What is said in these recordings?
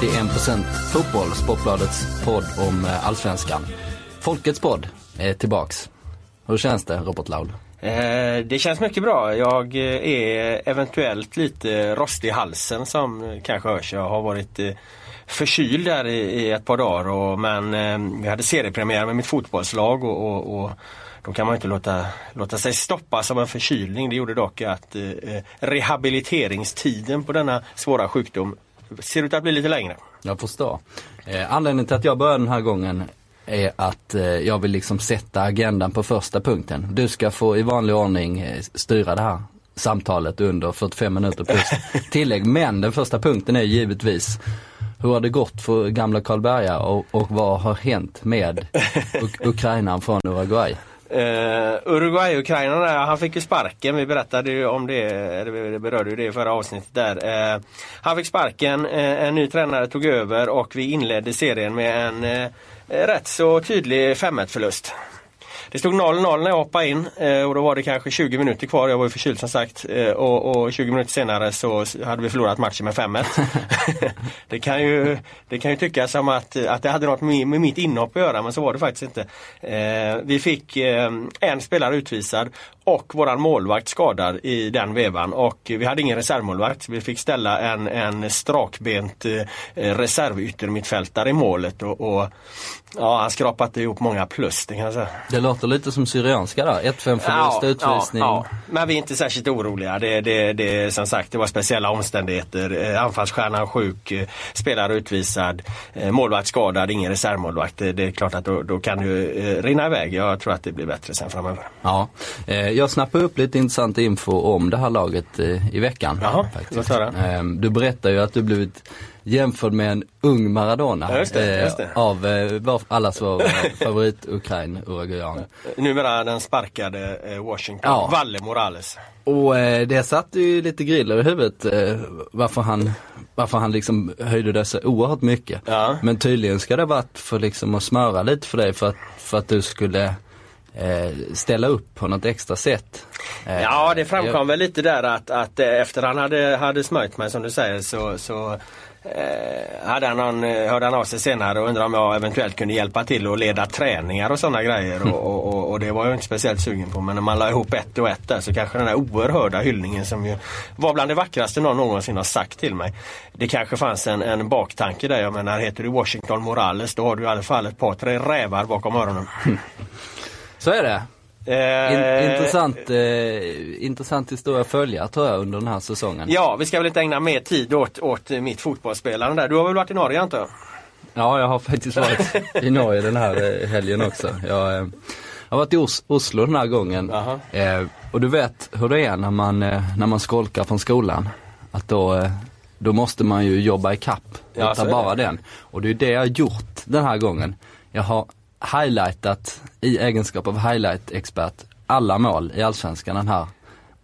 51% fotboll, Sportbladets podd om eh, allsvenskan. Folkets podd är tillbaks. Hur känns det, Robert Laul? Eh, det känns mycket bra. Jag eh, är eventuellt lite rostig i halsen som kanske hörs. Jag har varit eh, förkyld där i, i ett par dagar och, men eh, vi hade seriepremiär med mitt fotbollslag och, och, och då kan man inte låta, låta sig stoppas av en förkylning. Det gjorde dock att eh, eh rehabiliteringstiden på denna svåra sjukdom ser ut att bli lite längre. Jag förstår. Eh, anledningen till att jag börjar den här gången är att eh, jag vill liksom sätta agendan på första punkten. Du ska få i vanlig ordning eh, styra det här samtalet under 45 minuter plus tillägg. Men den första punkten är givetvis hur har det gått för gamla Karlberga och, och vad har hänt med Uk- ukrainaren från Uruguay? Eh, uh, Uruguay-Ukrainarna, han fick ju sparken. Vi berättade ju om det, eller vi berörde ju det i förra avsnittet där. Uh, han fick sparken, uh, en ny tränare tog över och vi inledde serien med en uh, rätt så tydlig 5-1 förlust. Det stod 0-0 när jag hoppade in eh, och då var det kanske 20 minuter kvar. Jag var ju förkyld som sagt. Eh, och, och 20 minuter senare så hade vi förlorat matchen med 5-1. det, kan ju, det kan ju tyckas som att, att det hade något med, med mitt inhopp att göra men så var det faktiskt inte. Eh, vi fick en spelare utvisad och våran målvakt skadad i den vevan och vi hade ingen reservmålvakt. Vi fick ställa en, en strakbent eh, reservyttermittfältare i målet och, och ja, han skrapat ihop många plus det kan jag säga. Det låter lite som Syrianska där. 1-5 förlust, utvisning. Ja, ja. Men vi är inte särskilt oroliga. Det, det, det, som sagt, det var speciella omständigheter. Eh, anfallsstjärnan sjuk, eh, spelare utvisad, målvakt skadad, ingen reservmålvakt. Det, det är klart att då, då kan du eh, rinna iväg. Jag tror att det blir bättre sen framöver. Ja, jag snappade upp lite intressant info om det här laget eh, i veckan. Jaha, faktiskt. låt höra. Eh, du berättar ju att du blivit jämförd med en ung Maradona. Ja, just det, eh, just det. Av eh, vår, allas vår favorit Ukrain, Uruguayan. Numera den sparkade Washington, Ja. Valle Morales. Och det satte ju lite griller i huvudet varför han varför han liksom höjde det så oerhört mycket. Ja. Men tydligen ska det varit för liksom att smöra lite för dig för att, för att du skulle ställa upp på något extra sätt. Eh, Ja, det framkom väl lite där att, att eh, efter han hade, hade smörjt mig som du säger så, så eh, hade han någon, eh, hörde han av sig senare och undrade om jag eventuellt kunde hjälpa till och leda träningar och sådana grejer. Och, och, och, och det var jag inte speciellt sugen på. Men när man la ihop ett och ett där så kanske den där oerhörda hyllningen som ju var bland det vackraste någon någonsin har sagt till mig. Det kanske fanns en, en baktanke där. Jag menar, heter du Washington Morales då har du i alla fall ett par, tre rävar bakom öronen. Så är det. In, Eh, intressant, eh, intressant historia att följa tror jag under den här säsongen. Ja, vi ska väl inte ägna mer tid åt, åt mitt fotbollsspelande där. Du har väl varit i Norge antar jag? Ja, jag har faktiskt varit i Norge den här eh, helgen också. Jag eh, har varit i Os- Oslo den här gången. Eh, och du vet hur det är när man, eh, när man skolkar från skolan. Att då, eh, då måste man ju jobba i kapp Ja, bara den. Och det är det jag har gjort den här gången. Jag har highlightat i egenskap av highlight-expert alla mål i Allsvenskan den här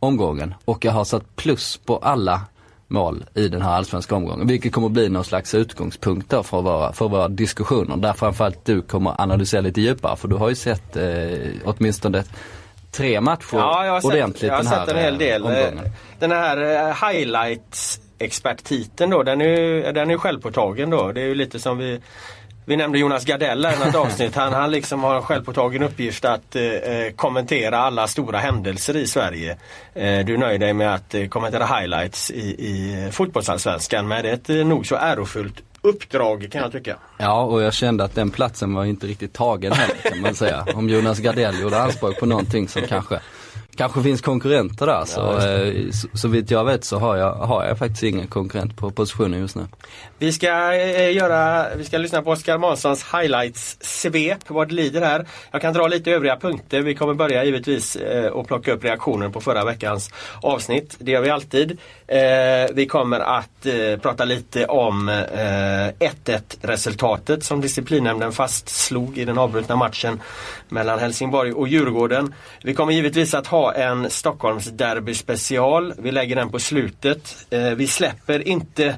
omgången. Och jag har satt plus på alla mål i den här allsvenska omgången. Vilket kommer bli någon slags utgångspunkt då för våra, för våra diskussioner. Där framförallt du kommer analysera lite djupare för du har ju sett eh, åtminstone tre matcher Ja, jag har sett, ordentligt jag har den här sett en hel eh, del. omgången. Den här eh, highlights experttiteln då, den är ju den är självpåtagen då. Det är ju lite som vi vi nämnde Jonas Gardell i något avsnitt. Han, han liksom har en självpåtagen uppgift att eh, eh, kommentera alla stora händelser i Sverige. Eh, du nöjer dig med att eh, kommentera highlights i, i fotbollsallsvenskan. Men det är ett eh, nog så ärofullt uppdrag kan jag tycka. Ja, och jag kände att den platsen var inte riktigt tagen heller kan man säga. Om Jonas Gardell gjorde anspråk på någonting som kanske kanske finns konkurrenter där. Så, Ja, eh, så, så vitt jag vet så har jag, har jag faktiskt ingen konkurrent på positionen just nu. Vi ska, eh, göra, vi ska lyssna på Oskar Månssons highlights-svep vad det lider här. Jag kan dra lite övriga punkter. Vi kommer börja givetvis eh, och plocka upp reaktioner på förra veckans avsnitt. Det gör vi alltid. Eh, vi kommer att eh, prata lite om eh, 1-1 resultatet som disciplinnämnden fastslog i den avbrutna matchen mellan Helsingborg och Djurgården. Vi kommer givetvis att ha en Stockholms derby special. Vi lägger den på slutet. Eh, vi släpper inte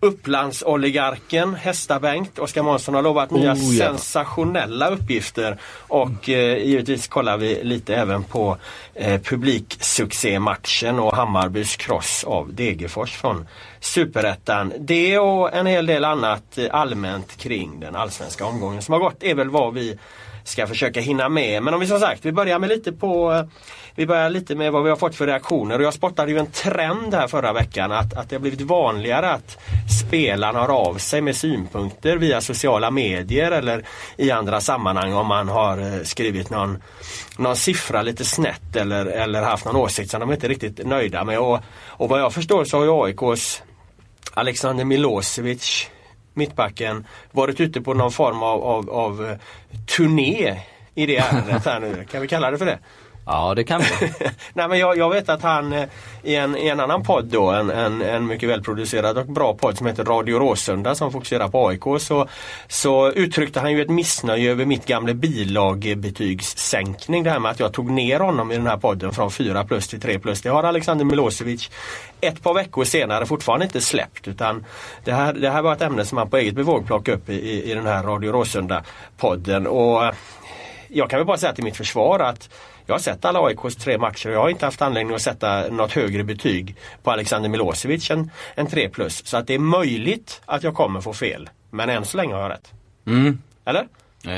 Upplandsoligarken Hästa-Bengt, Oskar Månsson har lovat nya Oh, ja. sensationella uppgifter och eh, givetvis kollar vi lite även på eh, publiksuccématchen och Hammarbys kross av Degerfors från Superettan. Det och en hel del annat eh, allmänt kring den allsvenska omgången som har gått är väl vad vi ska försöka hinna med. Men om vi som sagt, vi börjar med lite på eh, vi börjar lite med vad vi har fått för reaktioner och jag spottade ju en trend här förra veckan att, att det har blivit vanligare att spelarna har av sig med synpunkter via sociala medier eller i andra sammanhang om man har eh, skrivit någon, någon siffra lite snett eller, eller haft någon åsikt som de inte är riktigt nöjda med. Och, och vad jag förstår så har ju AIKs Alexander Milosevic mittbacken varit ute på någon form av, av, av eh, turné i det ärendet här nu. Kan vi kalla det för det? Ja det kan vi. Nej men jag, jag vet att han eh, i en, i en annan podd då, en, en, en mycket välproducerad och bra podd som heter Radio Råsunda som fokuserar på AIK så, så uttryckte han ju ett missnöje över mitt gamla bilagbetygssänkning. Det här med att jag tog ner honom i den här podden från 4 plus till 3 plus. Det har Alexander Milosevic ett par veckor senare fortfarande inte släppt utan det här, det här var ett ämne som han på eget bevåg plockade upp i, i, i den här Radio Råsunda podden. Och jag kan väl bara säga till mitt försvar att jag har sett alla AIKs tre matcher och jag har inte haft anledning att sätta något högre betyg på Alexander Milosevic än, än 3 plus. Så att det är möjligt att jag kommer få fel. Men än så länge har jag rätt. Mm. Eller? Eh,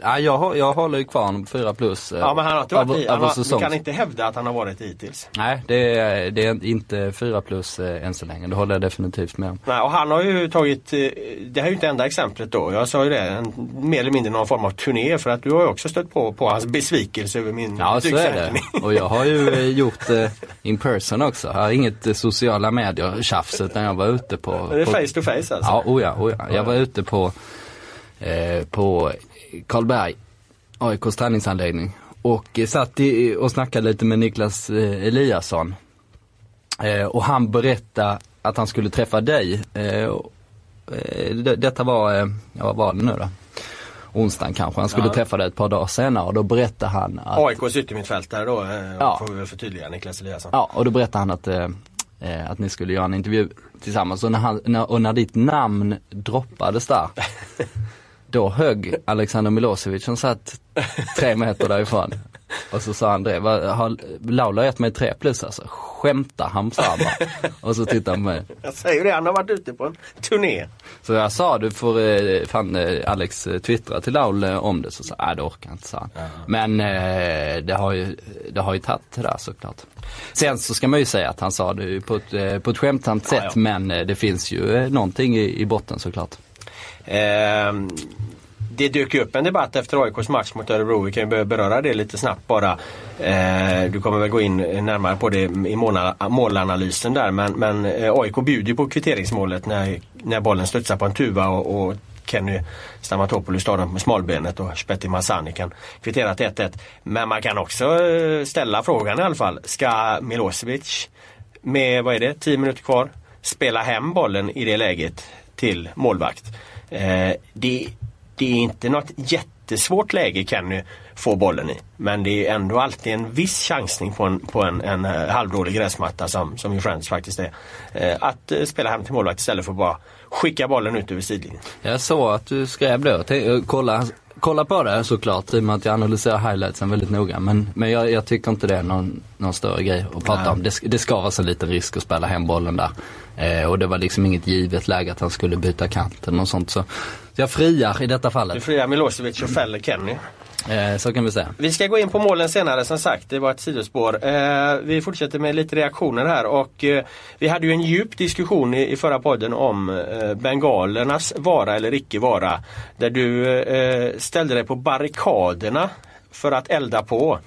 ja, jag, jag håller ju kvar honom på 4 plus. eh, Ja men han har inte varit av- i. Han har, du kan inte hävda att han har varit hittills. Nej det är, det är inte 4 plus eh, än så länge. Det håller jag definitivt med om. Nej, och han har ju tagit, eh, det här är ju inte enda exemplet då. Jag sa ju det, en, mer eller mindre någon form av turné för att du har ju också stött på, på hans besvikelse över min Ja så är det. Och jag har ju eh, gjort eh, in person också. Jag har inget eh, sociala medier tjafs utan jag var ute på... Det är på face to face alltså? Ja, oh ja, oh ja. Jag var ute på, eh, på Karlberg, AIKs träningsanläggning. Och eh, satt i, och snackade lite med Niklas eh, Eliasson. Och han berättade att han skulle träffa dig. Detta var, ja vad var det nu då? Onsdagen kanske. Han skulle Ja. träffa dig ett par dagar senare och då berättade han att AIKs yttermittfältare då, Ja. får vi väl förtydliga, Niklas Eliasson. Ja, och då berättade han att, eh, att ni skulle göra en intervju tillsammans. Och när, han, när, och när ditt namn droppades där, då högg Alexander Milosevic som satt tre meter därifrån. Och så sa han det, "Vad- har Laula gett mig tre plus alltså? Skämtar han? Och så tittade han på mig. Jag säger det, han har varit ute på en turné. Så jag sa, du får, eh, fan eh, Alex eh, twittra till Laul eh, om det. Så sa jag, "Nej, det orkar inte sa han. Men eh, det har ju, det har ju tagit det där såklart. Sen så ska man ju säga att han sa det på ett, på ett skämtsamt sätt ja. men eh, det finns ju någonting i, i botten såklart. Eh, det dök ju upp en debatt efter AIKs match mot Örebro. Vi kan ju beröra det lite snabbt bara. Eh, du kommer väl gå in närmare på det i målanalysen där. Men, men eh, AIK bjuder ju på kvitteringsmålet när, när bollen studsar på en tuva och, och Kenny Stamatopoulos tar den med smalbenet och Speti Masani kan kvittera till 1-1. Men man kan också eh, ställa frågan i alla fall. Ska Milosevic med, vad är det, 10 minuter kvar spela hem bollen i det läget till målvakt? Eh, det, det är inte något jättesvårt läge Kenny får bollen i. Men det är ändå alltid en viss chansning på en, på en, en eh, halvdålig gräsmatta som, som ju Friends faktiskt är. Eh, att eh, spela hem till målvakt istället för att bara skicka bollen ut över sidlinjen. Jag såg att du skrev det eh, kolla, kolla på det såklart i och med att jag analyserar highlightsen väldigt noga. Men, men jag, jag tycker inte det är någon, någon större grej att prata Nej. om. Det, det ska vara så liten risk att spela hem bollen där. Eh, och det var liksom inget givet läge att han skulle byta kant eller något sånt. Så, så jag friar i detta Du fallet. friar Milosevic och fäller Kenny. Eh, så kan vi säga. Vi ska gå in på målen senare som sagt, det var ett sidospår. Eh, vi fortsätter med lite reaktioner här och eh, vi hade ju en djup diskussion i, i förra podden om eh, bengalernas vara eller icke vara. Där du eh, ställde dig på barrikaderna för att elda på.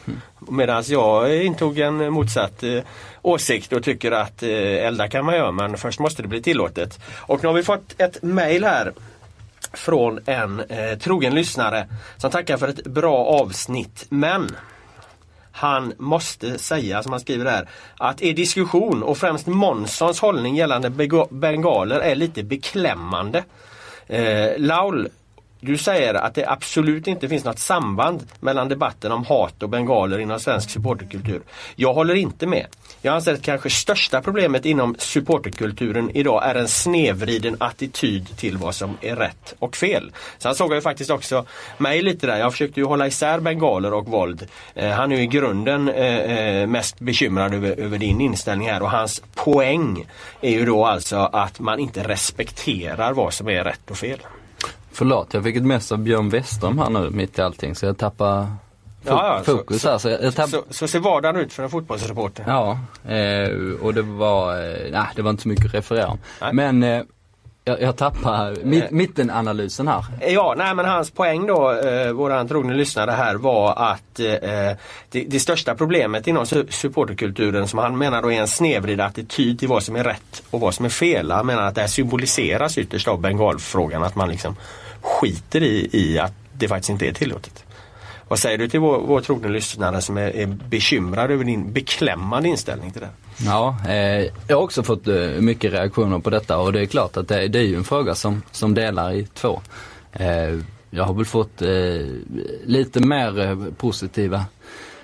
Medan jag intog en motsatt eh, åsikt och tycker att eh, elda kan man göra men först måste det bli tillåtet. Och nu har vi fått ett mail här från en eh, trogen lyssnare som tackar för ett bra avsnitt. Men han måste säga, som han skriver där, att er diskussion och främst Månssons hållning gällande bengaler är lite beklämmande. Eh, Laul, du säger att det absolut inte finns något samband mellan debatten om hat och bengaler inom svensk supporterkultur. Jag håller inte med. Jag anser att kanske största problemet inom supporterkulturen idag är en snedvriden attityd till vad som är rätt och fel. Sen såg jag ju faktiskt också mig lite där. Jag försökte ju hålla isär bengaler och våld. Eh, han är ju i grunden eh, eh mest bekymrad över, över din inställning här och hans poäng är ju då alltså att man inte respekterar vad som är rätt och fel. Förlåt, jag fick ett mess av Björn Westholm här nu mitt i allting så jag tappar fo- Ja, ja, så- fokus här. Så jag tapp... Så, så ser vardagen ut för en fotbollsreporter. Ja, eh, och det var, eh, nej det var inte så mycket att referera om. Nej. Men eh, jag, jag tappar mitt, Eh. mittenanalysen här. Ja, nej men hans poäng då, eh, våran trogne lyssnare här var att eh, det, det största problemet inom su- supporterkulturen som han menar då är en snedvriden attityd till vad som är rätt och vad som är fel. Han menar att det här symboliseras ytterst av bengalfrågan, att man liksom skiter i, i att det faktiskt inte är tillåtet. Vad säger du till vår, vår trogne lyssnare som är, är bekymrad över din beklämmande inställning till det? Ja, eh, jag har också fått eh, mycket reaktioner på detta och det är klart att det, det är ju en fråga som, som delar i två. Eh, jag har väl fått eh, lite mer eh, positiva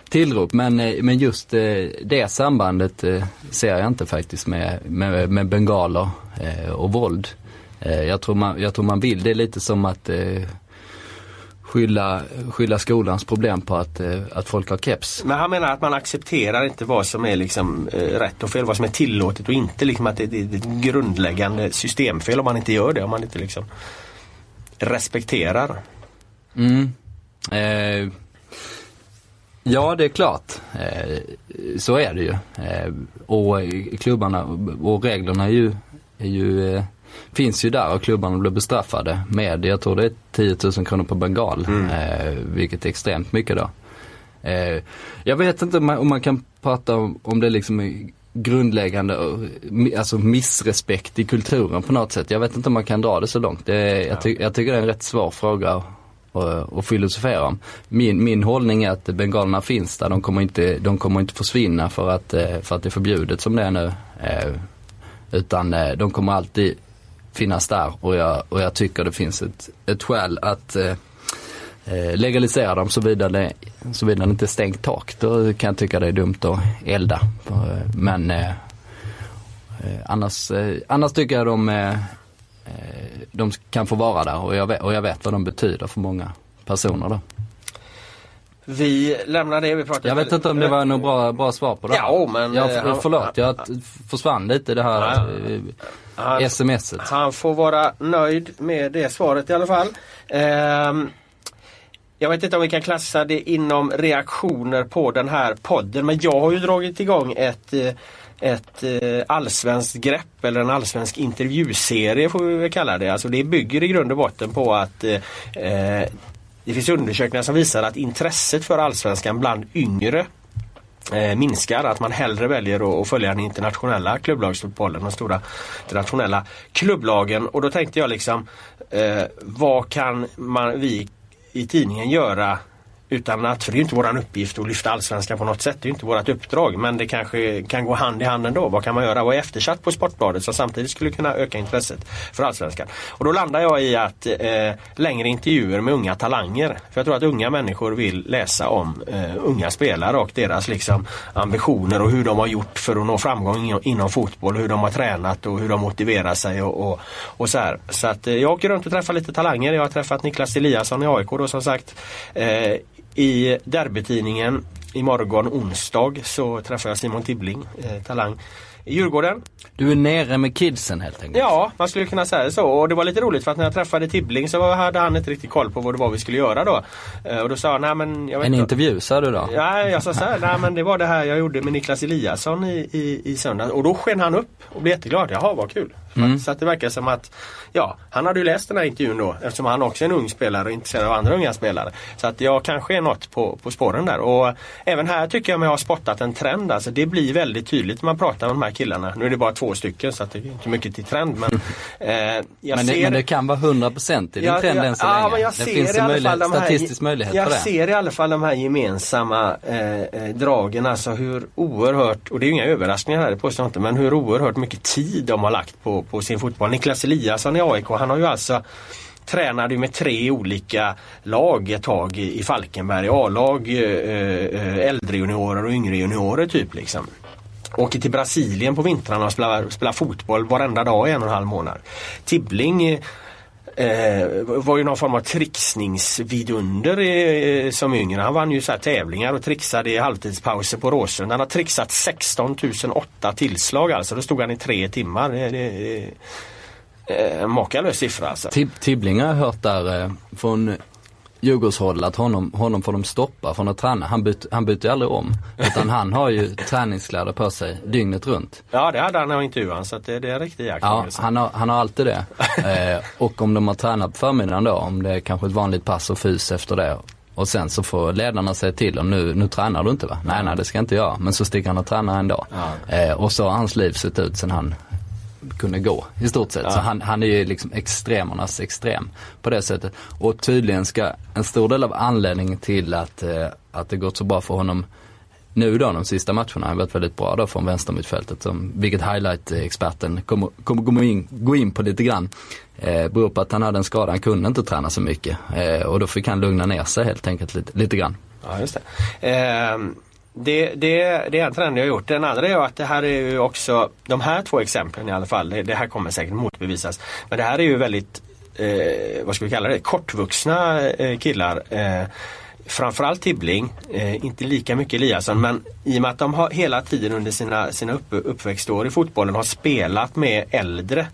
tillrop men, eh, men just eh, det sambandet eh, ser jag inte faktiskt med, med, med bengaler eh, och våld. Eh, jag, tror man, jag tror man vill, det är lite som att eh, skylla, skylla skolans problem på att, eh, att folk har keps. Men han menar att man accepterar inte vad som är liksom, eh, rätt och fel, vad som är tillåtet och inte. Liksom att det, det, det är ett grundläggande systemfel om man inte gör det, om man inte liksom respekterar. Mm. Eh, ja, det är klart. Eh, så är det ju. Eh, och klubbarna och reglerna är ju, är ju finns ju där och klubbarna blir bestraffade med, jag tror det är 10 000 kronor per bengal. Eh, vilket är extremt mycket då. Eh, jag vet inte om man, om man kan prata om, om det liksom grundläggande, mi- alltså missrespekt i kulturen på något sätt. Jag vet inte om man kan dra det så långt. Det, är- jag, ty, jag tycker det är en rätt svår fråga att, att filosofera om. Min, min hållning är att bengalerna finns där, de kommer inte, de kommer inte försvinna för att, eh, för att det är förbjudet som det är nu. Eh, Utan eh, de kommer alltid finnas där och jag, och jag tycker det finns ett, ett skäl att eh, eh, legalisera dem såvida det, såvida det inte är stängt tak. Då kan jag tycka det är dumt att elda. Eh, men eh, eh, annars, eh, annars tycker jag de, eh, de kan få vara där och jag, vet, och jag vet vad de betyder för många personer då. Vi lämnar det, vi pratar Jag vet inte om det var något bra, bra svar på det här. Ja, men, jag, eh, Förlåt, jag försvann lite det här eh, Han, smset. han får vara nöjd med det svaret i alla fall. Ehm, jag vet inte om vi kan klassa det inom reaktioner på den här podden men jag har ju dragit igång ett eh, ett allsvenskt grepp eller en allsvensk intervjuserie får vi väl kalla det. Alltså det bygger i grund och botten på att eh, det finns undersökningar som visar att intresset för allsvenskan bland yngre eh, minskar. Att man hellre väljer att, att följa den internationella klubblagsfotbollen, de stora internationella klubblagen. Och då tänkte jag liksom, eh, vad kan man, vi i tidningen göra utan att, för det är ju inte våran uppgift att lyfta allsvenskan på något sätt. Det är ju inte vårat uppdrag. Men det kanske kan gå hand i hand ändå. Vad kan man göra? Vad är eftersatt på Sportbladet som samtidigt skulle kunna öka intresset för allsvenskan? Och då landar jag i att eh, längre intervjuer med unga talanger. För jag tror att unga människor vill läsa om eh, unga spelare och deras liksom, ambitioner och hur de har gjort för att nå framgång inom, inom fotboll. Hur de har tränat och hur de motiverar sig och, och, och så här. Så att eh, jag åker runt och träffar lite talanger. Jag har träffat Niklas Eliasson i AIK då som sagt. Eh, i derbytidningen imorgon onsdag så träffar jag Simon Tibbling, eh, talang i Djurgården. Du är nere med kidsen helt enkelt. Ja, man skulle kunna säga så. Och det var lite roligt för att när jag träffade Tibbling så hade han inte riktigt koll på vad det var vi skulle göra då. Eh, och då sa han, nej men jag vet En inte. intervju sa du då? Ja, jag sa så här, nej men det var det här jag gjorde med Niklas Eliasson i, i, i söndags. Och då sken han upp och blev jätteglad. Jaha, vad kul. Mm. Så att det verkar som att, ja, han hade ju läst den här intervjun då eftersom han också är en ung spelare och intresserad av andra unga spelare. Så att jag kanske är något på, på spåren där. Och även här tycker jag mig ha spottat en trend. Alltså det blir väldigt tydligt när man pratar med de här killarna. Nu är det bara två stycken så att det är inte mycket till trend. Men, eh, jag men, det, ser... men det kan vara 100% i din ja, trend än så ja, länge. Men jag det ser finns en möjlighet, de här, statistisk möjlighet jag för det. Jag ser i alla fall de här gemensamma eh, eh, dragen. Alltså hur oerhört, och det är ju inga överraskningar här, det påstår jag inte, men hur oerhört mycket tid de har lagt på, på sin fotboll. Niklas Eliasson i AIK, han har ju alltså tränade med tre olika lag ett tag i Falkenberg. A-lag, eh, eh, äldre juniorer och yngre juniorer typ liksom. Åker till Brasilien på vintrarna och spelar, spelar fotboll varenda dag i en och en halv månad. Tibbling eh, Eh, var ju någon form av trixningsvidunder eh, som yngre. Han vann ju så tävlingar och trixade i halvtidspauser på Råsund. Han har trixat 16 008 tillslag alltså. Då stod han i tre timmar. Det, det, eh, makalös siffra alltså. Tib Tibbling har jag hört där eh, från Djurgårdshåll att honom, honom får de stoppa från att träna. Han, byt, han byter aldrig om. Utan han har ju träningskläder på sig dygnet runt. Ja det hade han i intervjun så det, det är en riktig Ja han har, han har alltid det. eh, och om de har tränat på förmiddagen då, om det är kanske ett vanligt pass och fys efter det. Och sen så får ledarna säga till och nu, nu tränar du inte va? Nej nej det ska jag inte göra. Men så sticker han och tränar ändå. Ja. Eh, och så har hans liv sett ut sen han kunde gå i stort sett. Ja. Så han, han är ju liksom extremernas extrem på det sättet. Och tydligen ska en stor del av anledningen till att, eh, att det gått så bra för honom nu då de sista matcherna har varit väldigt bra då från vänstermittfältet. Som, vilket highlight-experten kommer, kommer gå, in, gå in på lite grann. Eh, beror på att han hade en skada, han kunde inte träna så mycket. Eh, och då fick han lugna ner sig helt enkelt lite, lite grann. Ja, just det. Eh, det, det, det är en trend jag har gjort. Den andra är att det här är ju också, de här två exemplen i alla fall, det, det här kommer säkert motbevisas. Men det här är ju väldigt, eh, vad ska vi kalla det, kortvuxna eh, killar. Eh, framförallt Tibbling, eh, inte lika mycket Eliasson men i och med att de har hela tiden under sina, sina upp, uppväxtår i fotbollen har spelat med äldre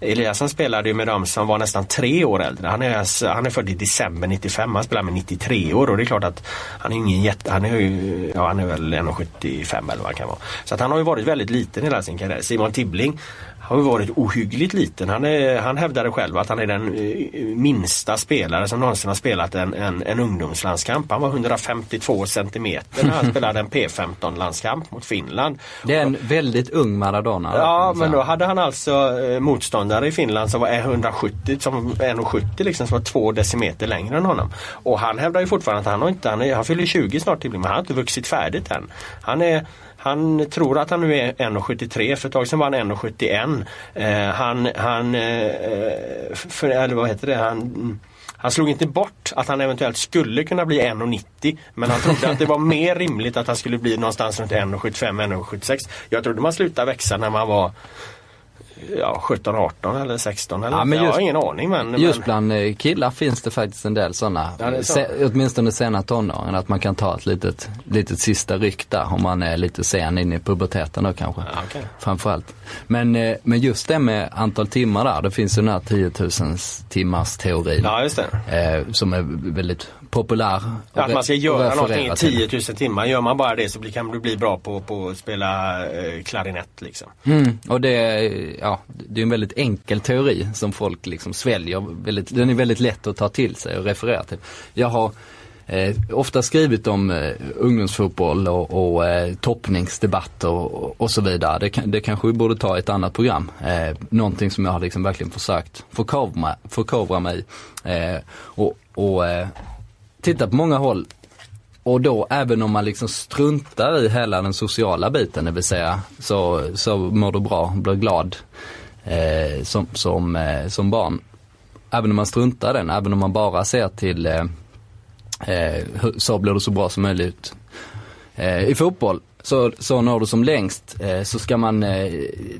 Eliasson spelade ju med dem som var nästan tre år äldre. Han är, han är född i december 95, han spelar med 93 år och det är klart att han är ingen jätte, han är ju, ja han är väl 1,75 eller vad han kan vara. Så att han har ju varit väldigt liten hela sin karriär. Simon Tibbling har varit ohyggligt liten. Han, är, han hävdade själv att han är den uh, minsta spelare som någonsin har spelat en, en, en ungdomslandskamp. Han var 152 centimeter när han spelade en P15 landskamp mot Finland. Det är en väldigt ung Maradona. Ja men då hade han alltså uh, motståndare i Finland som var 170, som 1,70 liksom, som var två decimeter längre än honom. Och han hävdar ju fortfarande att han har inte, han, är, han fyller 20 snart till men han har inte vuxit färdigt än. Han är han tror att han nu är 1,73. För ett tag sedan var han 1,71. Eh, han, han, eh, för, eller vad heter det, han han slog inte bort att han eventuellt skulle kunna bli 1,90 men han trodde att det var mer rimligt att han skulle bli någonstans runt 1,75-1,76. Jag trodde man slutade växa när man var ja, 17, 18 eller 16 eller ja, men just, jag har ingen aning. Men, just men... bland eh, killar finns det faktiskt en del sådana. Ja, så. Se, åtminstone sena tonåren att man kan ta ett litet, litet sista ryck där om man är lite sen in i puberteten då kanske. Ja, okay. Framförallt. Men, eh, men just det med antal timmar där, det finns ju den här 10 000 timmars teorin. Ja, just det. Eh, som är väldigt populär. Ja, att man ska göra någonting i 10 000 timmar. Gör man bara det så kan man bli bra på, på att spela eh, klarinett liksom. Mm, och det, ja, det är en väldigt enkel teori som folk liksom sväljer. Väldigt, den är väldigt lätt att ta till sig och referera till. Jag har eh, ofta skrivit om eh, ungdomsfotboll och, och eh, toppningsdebatter och, och, så vidare. Det, det kanske vi borde ta i ett annat program. Eh, någonting som jag har liksom verkligen försökt förkovra, förkovra mig eh, och, och eh, titta på många håll och då även om man liksom struntar i hela den sociala biten, det vill säga så, så mår du bra, blir glad eh, som, som, eh, som barn. Även om man struntar i den, även om man bara ser till eh, eh så blir du så bra som möjligt eh, i fotboll så, så når du som längst eh, så ska man eh,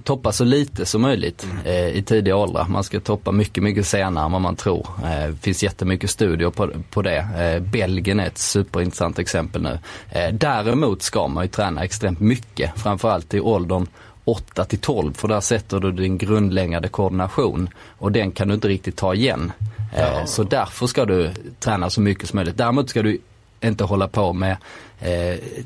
toppa så lite som möjligt eh, i tidiga åldrar. Man ska toppa mycket, mycket senare än vad man tror. Eh, det finns jättemycket studier på, på det. Eh, Belgien är ett superintressant exempel nu. Eh, däremot ska man ju träna extremt mycket, framförallt i åldern 8 till 12 för där sätter du din grundläggande koordination och den kan du inte riktigt ta igen. Ja. Så därför ska du träna så mycket som möjligt. Däremot ska du inte hålla på med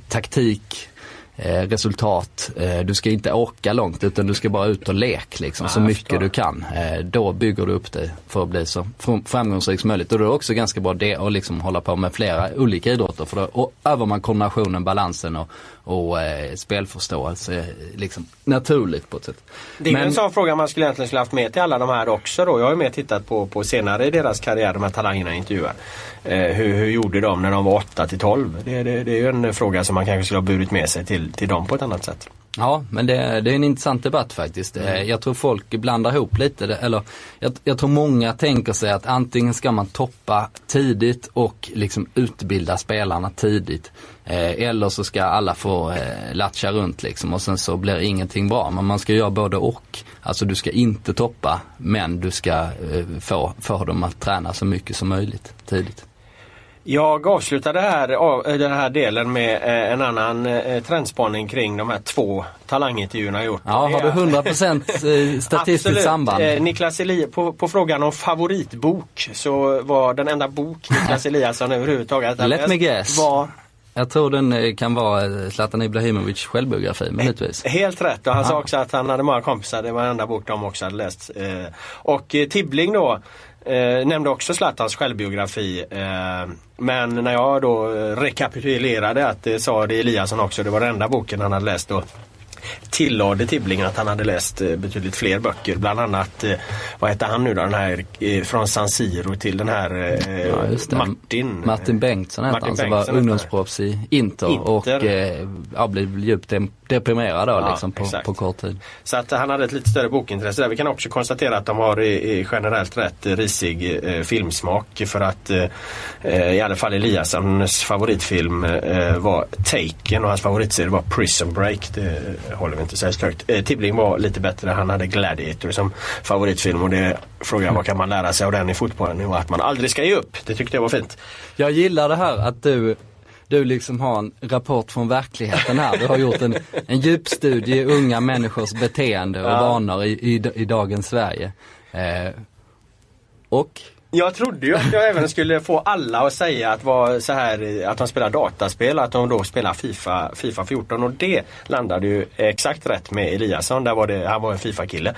taktik, resultat. Eh, du ska inte åka långt utan du ska bara ut och lek liksom, så jag mycket du kan. Eh, då bygger du upp dig för att bli så fram- framgångsrik som möjligt. Och då är det också ganska bra det att liksom hålla på med flera olika idrotter för då övar man kombinationen, balansen och, och eh, spelförståelse eh, liksom naturligt på ett sätt. Det är Men- en sån fråga man skulle egentligen skulle haft med till alla de här också då. Jag har ju mer tittat på, på senare i deras karriär, de här talangerna jag intervjuar. Eh, hur, hur gjorde de när de var 8 till 12? Det, det, det är ju en fråga som man kanske skulle ha burit med sig till, till dem på ett annat sätt. Ja, men det, det är en intressant debatt faktiskt. Eh, Jag tror folk blandar ihop lite, eller jag, jag tror många tänker sig att antingen ska man toppa tidigt och liksom utbilda spelarna tidigt. Eh, eller så ska alla få eh, latcha runt liksom och sen så blir ingenting bra. Men man ska göra både och. Alltså du ska inte toppa men du ska eh, få, få dem att träna så mycket som möjligt tidigt. Jag avslutade här, eh, den här delen med eh, en annan eh, trendspaning kring de här två talangintervjuerna jag gjort. Ja, har du 100% eh, statistiskt Absolut. samband? Niklas Eli på, på frågan om favoritbok så var den enda bok Niklas Eliasson överhuvudtaget Let me guess. var Jag tror den kan vara Zlatan Ibrahimovic självbiografi möjligtvis. Helt rätt och han sa Ja. också att han hade många kompisar, det var den enda bok de också hade läst. Och Tibbling då eh, nämnde också Zlatans självbiografi. Eh, men när jag då eh, rekapitulerade att det sa det Eliasson också, det var den enda boken han hade läst då. Tillade Tibbling att han hade läst eh, betydligt fler böcker. Bland annat, eh, vad heter han nu då, den här eh, från San Siro till den här Ja. Martin. Martin Bengtsson Martin han som var ungdomsproffs i Inter, Inter. och eh, ja, blev djupt deprimerad då Ja, liksom på, på kort tid. Så att han hade ett lite större bokintresse där. Vi kan också konstatera att de har i, generellt rätt risig eh, filmsmak för att eh, i alla fall Eliassons favoritfilm eh, var Taken och hans favoritserie var Prison Break. Det håller vi inte särskilt högt. Eh, Tibbling var lite bättre. Han hade Gladiator som favoritfilm och det frågar jag vad kan man lära sig av den i fotbollen? Och att man aldrig ska ge upp. Det tyckte jag var fint. Jag gillar det här att du du liksom har en rapport från verkligheten här. Du har gjort en, en djupstudie i unga människors beteende och Ja. vanor i, i, i dagens Sverige. Eh, och jag trodde ju att jag även skulle få alla att säga att, var så här, att de spelar dataspel, att de då spelar Fifa, Fifa 14 och det landade ju exakt rätt med Eliasson. Där var det, han var en Fifa-kille.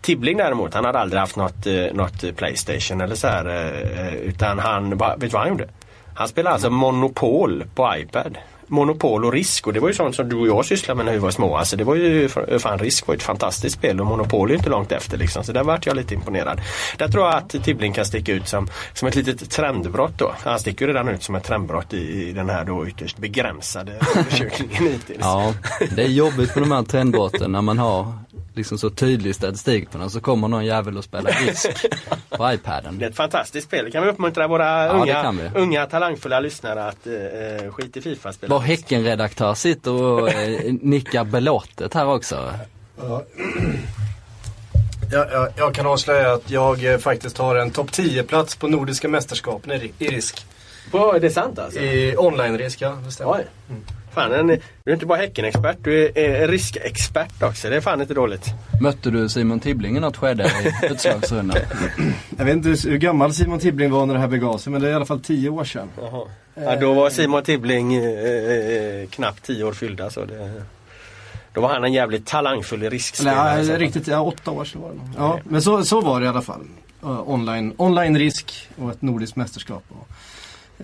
Tibbling däremot, han hade aldrig haft något, eh, något Playstation eller så här. Eh, eh, utan han, vet du vad han gjorde? Han spelade alltså Monopol på iPad. Monopol och Risk och det var ju sånt som du och jag sysslade med när vi var små. Alltså det var ju, fan Risk var ju ett fantastiskt spel och Monopol är ju inte långt efter liksom. Så där vart jag lite imponerad. Där tror jag att Tibbling kan sticka ut som, som ett litet trendbrott då. Han sticker ju redan ut som ett trendbrott i, i den här då ytterst begränsade undersökningen hittills. ja, det är jobbigt med de här trendbrotten när man har liksom så tydlig statistik på den så kommer någon jävel och spelar risk på iPaden. Det är ett fantastiskt spel. Det kan vi uppmuntra våra Ja, unga, vi. unga talangfulla lyssnare att eh, eh, skit i Fifa-spel. Vår Häcken-redaktör sitter och eh, nickar belåtet här också. Ja. Jag, jag, jag kan avslöja att jag eh, faktiskt har en topp 10-plats på Nordiska mästerskapen i, i risk. På, är det sant alltså? I online-risk, ja. Det stämmer. Oj. Fan, en, du är inte bara Häcken-expert, du är eh, riskexpert också. Det är fan inte dåligt. Mötte du Simon Tibbling i något skede i utslagsrundan? Jag vet inte hur gammal Simon Tibbling var när det här begav sig men det är i alla fall tio år sedan. Jaha. Ja, då var Simon Tibbling eh, eh, knappt tio år fyllda. Så det, då var han en jävligt talangfull riskspelare. ja, så. riktigt, ja, åtta år sedan var det nog. Ja, men så, så var det i alla fall. Uh, online, online risk och ett nordiskt mästerskap. Och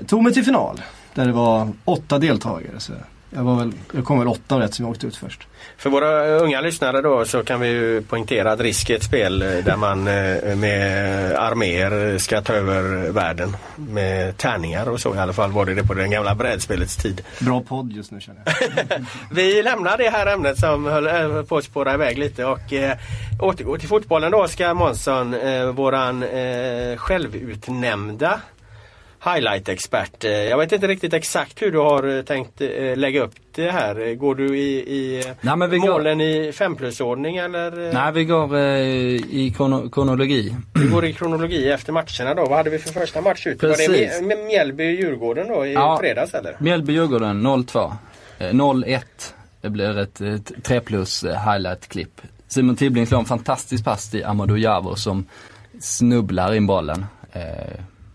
tog mig till final där det var åtta deltagare. Så jag, var väl, jag kom väl åtta rätt som jag åkte ut först. För våra unga lyssnare då så kan vi ju poängtera att Risk är ett spel eh, där man eh, med arméer ska ta över världen. Med tärningar och så i alla fall var det det på den gamla brädspelets tid. Bra podd just nu känner jag. Vi lämnar det här ämnet som höll, på att spåra iväg lite och eh, återgår till fotbollen då ska Månsson, eh, våran eh, självutnämnda highlight-expert. Eh, Jag vet inte riktigt exakt hur du har eh, tänkt eh, lägga upp det här. Går du i, i Nej, vi går- målen i fem plus-ordning eller? Nej, vi går i krono- kronologi. Vi går i kronologi efter matcherna då. Vad hade vi för första match ut? Var det Precis. Mj- Mj- Mjällby-Djurgården då i Ja. fredags eller? Mjällby-Djurgården 0-2. Eh, 0-1. Det blir ett, ett 3 plus highlight-klipp. Simon Tibbling slår en fantastisk pass till Amadou Javo som snubblar in bollen.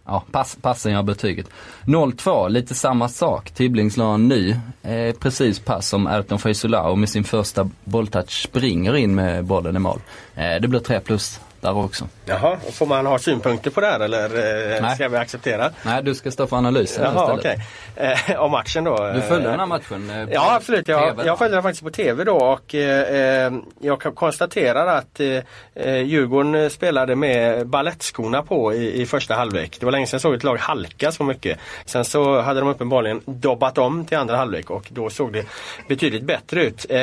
Ja, pass, passen gör betyget. 0-2, lite samma sak. Tibblings la en ny, eh, precis pass som Erton Feysolao och med sin första bolltouch springer in med bollen i mål. Eh, det blir 3 plus där också. Jaha, och får man ha synpunkter på det här eller eh, Nej. ska vi acceptera? Nej, du ska stå för analysen Jaha, istället. okej. Eh, om matchen då? Du följde eh, den här matchen? på Ja absolut, jag, jag följde den faktiskt på TV då och eh, jag kan konstatera att eh, Djurgården spelade med ballettskorna på i, i första halvlek. Det var länge sedan jag såg ett lag halka så mycket. Sen så hade de uppenbarligen dobbat om till andra halvlek och då såg det betydligt bättre ut. Eh,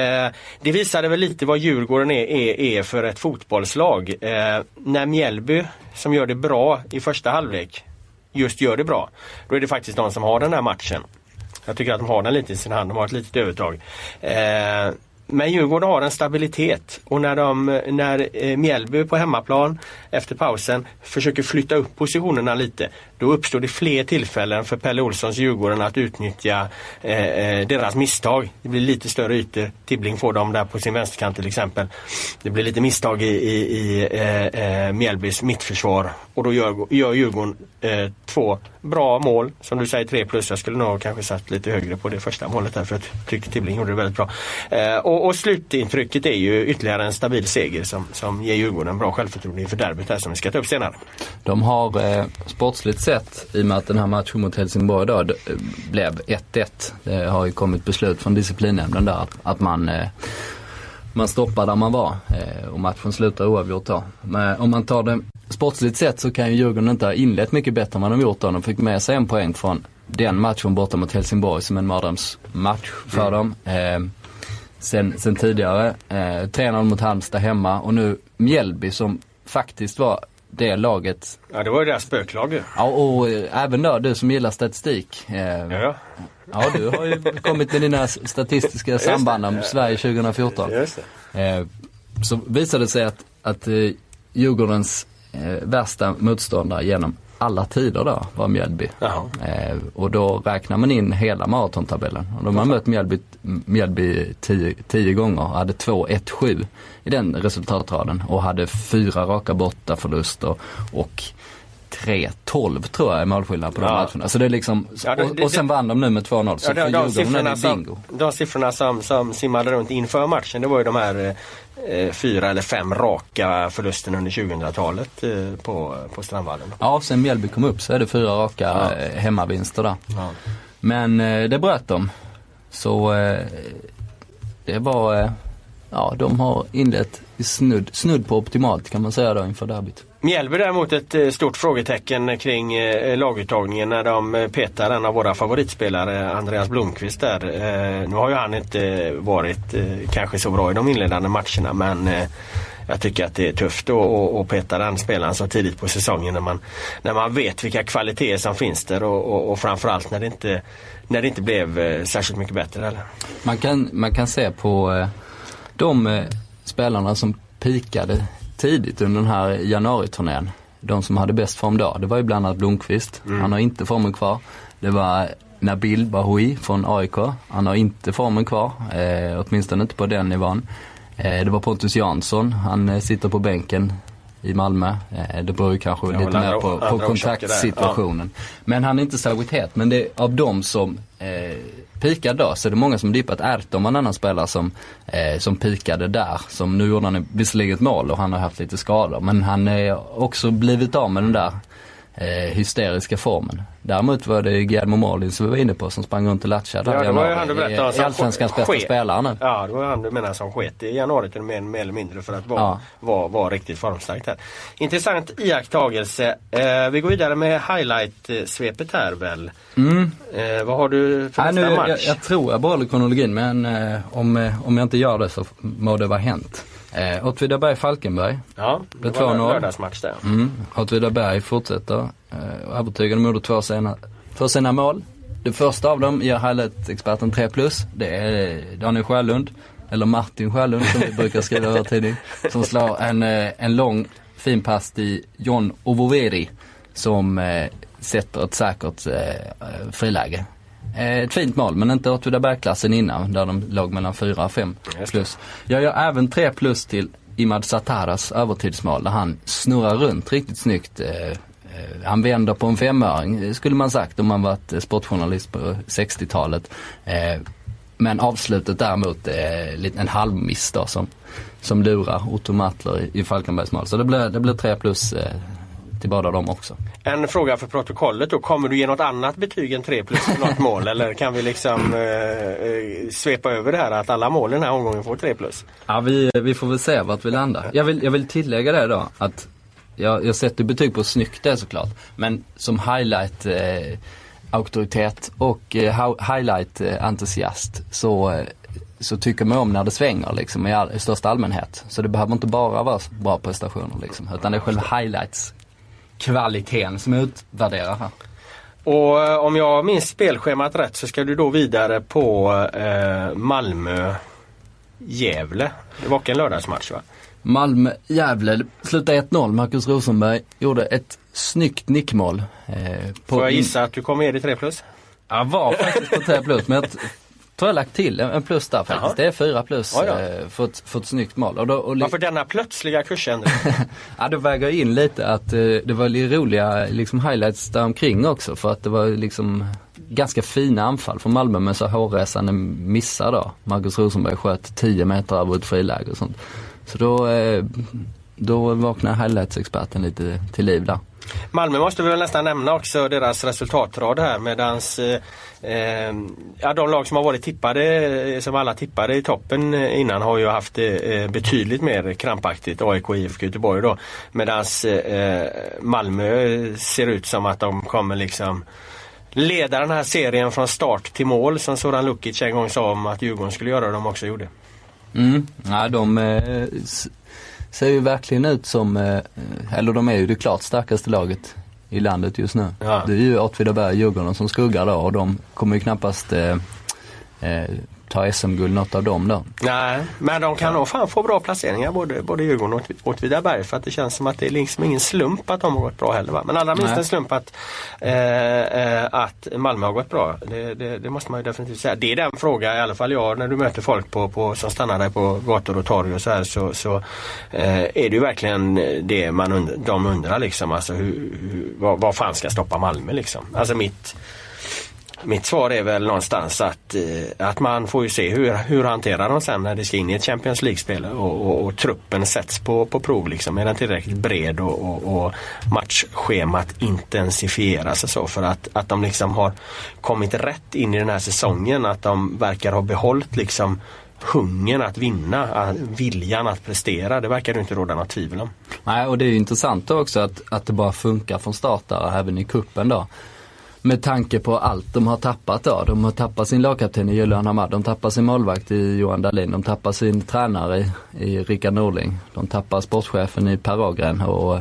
det visade väl lite vad Djurgården är, är, är för ett fotbollslag. Eh, Eh, när Mjällby, som gör det bra i första halvlek, just gör det bra. Då är det faktiskt de som har den här matchen. Jag tycker att de har den lite i sin hand, de har ett litet övertag. Eh, men Djurgården har en stabilitet och när, de, när eh, Mjällby på hemmaplan efter pausen försöker flytta upp positionerna lite då uppstår det fler tillfällen för Pelle Olssons Djurgården att utnyttja eh, eh, deras misstag. Det blir lite större ytor. Tibbling får dem där på sin vänsterkant till exempel. Det blir lite misstag i, i, i eh, eh Mjällbys mittförsvar och då gör, gör Djurgården eh, två bra mål. Som du säger tre plus. Jag skulle nog kanske satt lite högre på det första målet där för jag tyckte Tibbling gjorde det väldigt bra. Eh, och, och slutintrycket är ju ytterligare en stabil seger som, som ger Djurgården bra självförtroende inför derbyt här som vi ska ta upp senare. De har eh, sportsligt sett, i och med att den här matchen mot Helsingborg då, d- eh, blev 1-1. Det har ju kommit beslut från disciplinnämnden där att, att man, eh, man stoppar där man var eh, och matchen slutar oavgjort då. Men om man tar det sportsligt sett så kan ju Djurgården inte ha inlett mycket bättre än vad de gjort då. De fick med sig en poäng från den matchen borta mot Helsingborg som en mardrömsmatch för dem. Sen, sen tidigare. Eh, 3-0 mot Halmstad hemma och nu Mjällby som faktiskt var det laget Ja det var ju deras spöklag ju. Ja och eh, även då du som gillar statistik. Eh, Ja, ja du har ju kommit med dina statistiska samband om Sverige 2014. just det. Eh, så visade det sig att, att eh, Djurgårdens eh, värsta motståndare genom alla tider då var Mjällby. Eh, och då räknar man in hela maratontabellen. Och de har mött Mjällby, Mjällby tio, tio gånger och hade 2-1-7 i den resultatraden och hade fyra raka bortaförluster och 3-12 tror jag är målskillnad på de Ja. matcherna. Så det är liksom, Ja, det- och, och sen vann de nu med 2-0. Så Ja, de, de, siffrorna det som, bingo. de siffrorna som, som simmade runt inför matchen det var ju de här eh, fyra eller fem raka förlusterna under 2000-talet eh, på, på Strandvallen. Ja, sen Mjällby kom upp så är det fyra raka eh, hemmavinster där. Men eh, det bröt de. Så eh, det var, eh, ja de har inlett snudd, snudd på optimalt kan man säga då inför derbyt. Mjällby däremot ett eh, stort frågetecken kring eh, laguttagningen när de eh, petar en av våra favoritspelare, Andreas Blomqvist där. Nu har ju han inte varit kanske så bra i de inledande matcherna men jag tycker att det är tufft att- peta den spelaren så tidigt på säsongen när man, när man vet vilka kvaliteter som finns där och, och, och framförallt när det inte, när det inte blev särskilt mycket bättre. Eller? Man kan, man kan se på de eh, spelarna som pikade tidigt under den här januariturnén. De som hade bäst form då. Det var ju bland annat Blomqvist. Han har inte formen kvar. Det var Nabil Bahoui från AIK. Han har inte formen kvar. Eh, åtminstone inte på den nivån. Eh, det var Pontus Jansson. Han eh, sitter på bänken i Malmö. Eh, det beror ju kanske Ja, lite mer på, på kontaktsituationen. Men han är inte särskilt het. Men det, av de som eh, pikade då så är det många som dippat. Erton var en annan spelare som, eh, som pikade där. Som nu gjorde han visserligen ett mål och han har haft lite skador. Men han har också blivit av med den där eh, hysteriska formen. Däremot var det Guillermo Molin som vi var inne på som sprang runt och latchade Ja, det var ju han du berättade I- Allsvenskans bästa spelare nu. Ja, det var han du menar som sket i januari till mer, mer eller mindre för att vara, Ja. vara, vara riktigt formstarkt här. Intressant iakttagelse. Eh, vi går vidare med highlight-svepet här väl. Eh, vad har du för nästa nu, match? jag, jag tror jag behåller kronologin men eh, om, eh, om jag inte gör det så må det vara hänt. Eh, Åtvidaberg-Falkenberg. ja, det det var en 2-0. lördagsmatch där. Mm. Åtvidaberg fortsätter. Eh, övertygande, de gjorde två sena, två sena mål. Det första av dem ger highlight-experten 3 plus. Det är Daniel Sjölund, eller Martin Sjölund som vi brukar skriva i vår tidning. Som slår en, eh, en lång fin pass till John Ovoveri som eh, sätter ett säkert eh, friläge. Eh, ett fint mål men inte Åtvidaberg-klassen innan där de låg mellan 4 och 5 Just det. plus. Jag gör även 3 plus till Imad Sataras övertidsmål där han snurrar runt riktigt snyggt eh, han vänder på en femöring skulle man sagt om man varit sportjournalist på 60-talet. Eh, men avslutet däremot är en halvmiss då som, som lurar Otto Mattler i, Falkenbergs mål. Så det blir, det blir 3 plus eh, till båda dem också. En fråga för protokollet då. Kommer du ge något annat betyg än 3 plus till något mål eller kan vi liksom eh, eh, svepa över det här att alla mål den här omgången får 3 plus? Ja vi, vi får väl se vart vi landar. Jag vill, jag vill tillägga det då att jag, jag sätter betyg på snyggt det såklart. Men som highlight eh, auktoritet och eh, highlight-entusiast så, eh, så tycker man om när det svänger liksom i, all, i största allmänhet. Så det behöver inte bara vara bra prestationer liksom, utan det är själva highlights-kvaliteten som utvärderar här. Och eh, om jag minns spelschemat rätt så ska du då vidare på eh, Malmö Gävle. Det var en lördagsmatch va? Malmö-Gävle slutade 1-0. Marcus Rosenberg gjorde ett snyggt nickmål. Eh, Får jag gissa att du kom med i 3 plus? Jag var faktiskt på 3 plus men jag tror jag lagt till en plus där faktiskt. Jaha. Det är 4 plus eh, för, ett, för ett snyggt mål. Och då, och Varför denna plötsliga kursändring? ja, det väger in lite att eh, det var roliga liksom, highlights där omkring också för att det var liksom ganska fina anfall från Malmö med så hårresande missar då. Marcus Rosenberg sköt 10 meter över ett friläge och sånt. Så då, eh, då vaknar highlights-experten lite till liv där. Malmö måste vi väl nästan nämna också deras resultatrad här medans eh, eh, ja, de lag som har varit tippade, eh, som alla tippade i toppen innan har ju haft det eh, betydligt mer krampaktigt, AIK IFK Göteborg då. Medans eh, Malmö ser ut som att de kommer liksom leda den här serien från start till mål som Soran Lukic en gång sa om att Djurgården skulle göra och de också gjorde. Mm. Ja, de eh, ser ju verkligen ut som, eh, eller de är ju det klart starkaste laget i landet just nu. Ja. Det är ju Åtvidaberg och Djurgården som skuggar då och de kommer ju knappast eh, eh ta SM-guld något av dem då. Nej, men de kan nog fan få bra placeringar både, både Djurgården och Åtvidaberg för att det känns som att det är liksom ingen slump att de har gått bra heller. Va? Men allra minst en slump att, eh, eh, att Malmö har gått bra. Det, det, det, måste man ju definitivt säga. Det är den fråga i alla fall jag när du möter folk på, på, som stannar där på gator och torg och så här så, så eh, är det ju verkligen det man und de undrar liksom. Alltså hur, hur, vad, vad fan ska stoppa Malmö liksom? Alltså mitt mitt svar är väl någonstans att, eh, att man får ju se hur, hur hanterar de sen när det ska in i ett Champions League-spel och, och, och, truppen sätts på, på prov. Liksom. Är den tillräckligt bred och, och, och matchschemat intensifieras och så för att, att de liksom har kommit rätt in i den här säsongen. Att de verkar ha behållit liksom hungern att vinna, viljan att prestera. Det verkar det inte råda något tvivel om. Nej och det är intressant också att, att det bara funkar från start där även i kuppen då med tanke på allt de har tappat då. De har tappat sin lagkapten i Julian Hamad, de tappar sin målvakt i Johan Dahlin, de tappar sin tränare i, i Rickard Norling. De tappar sportchefen i Per Ågren. och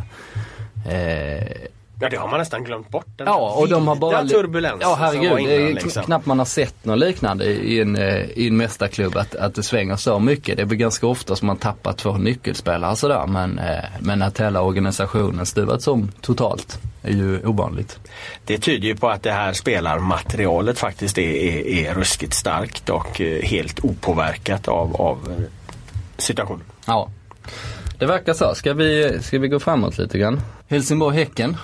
eh, Ja det har man nästan glömt bort. Den ja och de har bara... turbulens Ja herregud, innan, det är liksom. knappt man har sett något liknande i en, eh, i en mästarklubb att, att det svänger så mycket. Det är väl ganska ofta som man tappar två nyckelspelare sådär men, eh, men att hela organisationen stuvats om totalt är ju ovanligt. Det tyder ju på att det här spelarmaterialet faktiskt är, är, är ruskigt starkt och eh, helt opåverkat av, av situationen. Ja, det verkar så. Ska vi, ska vi gå framåt lite grann? Helsingborg-Häcken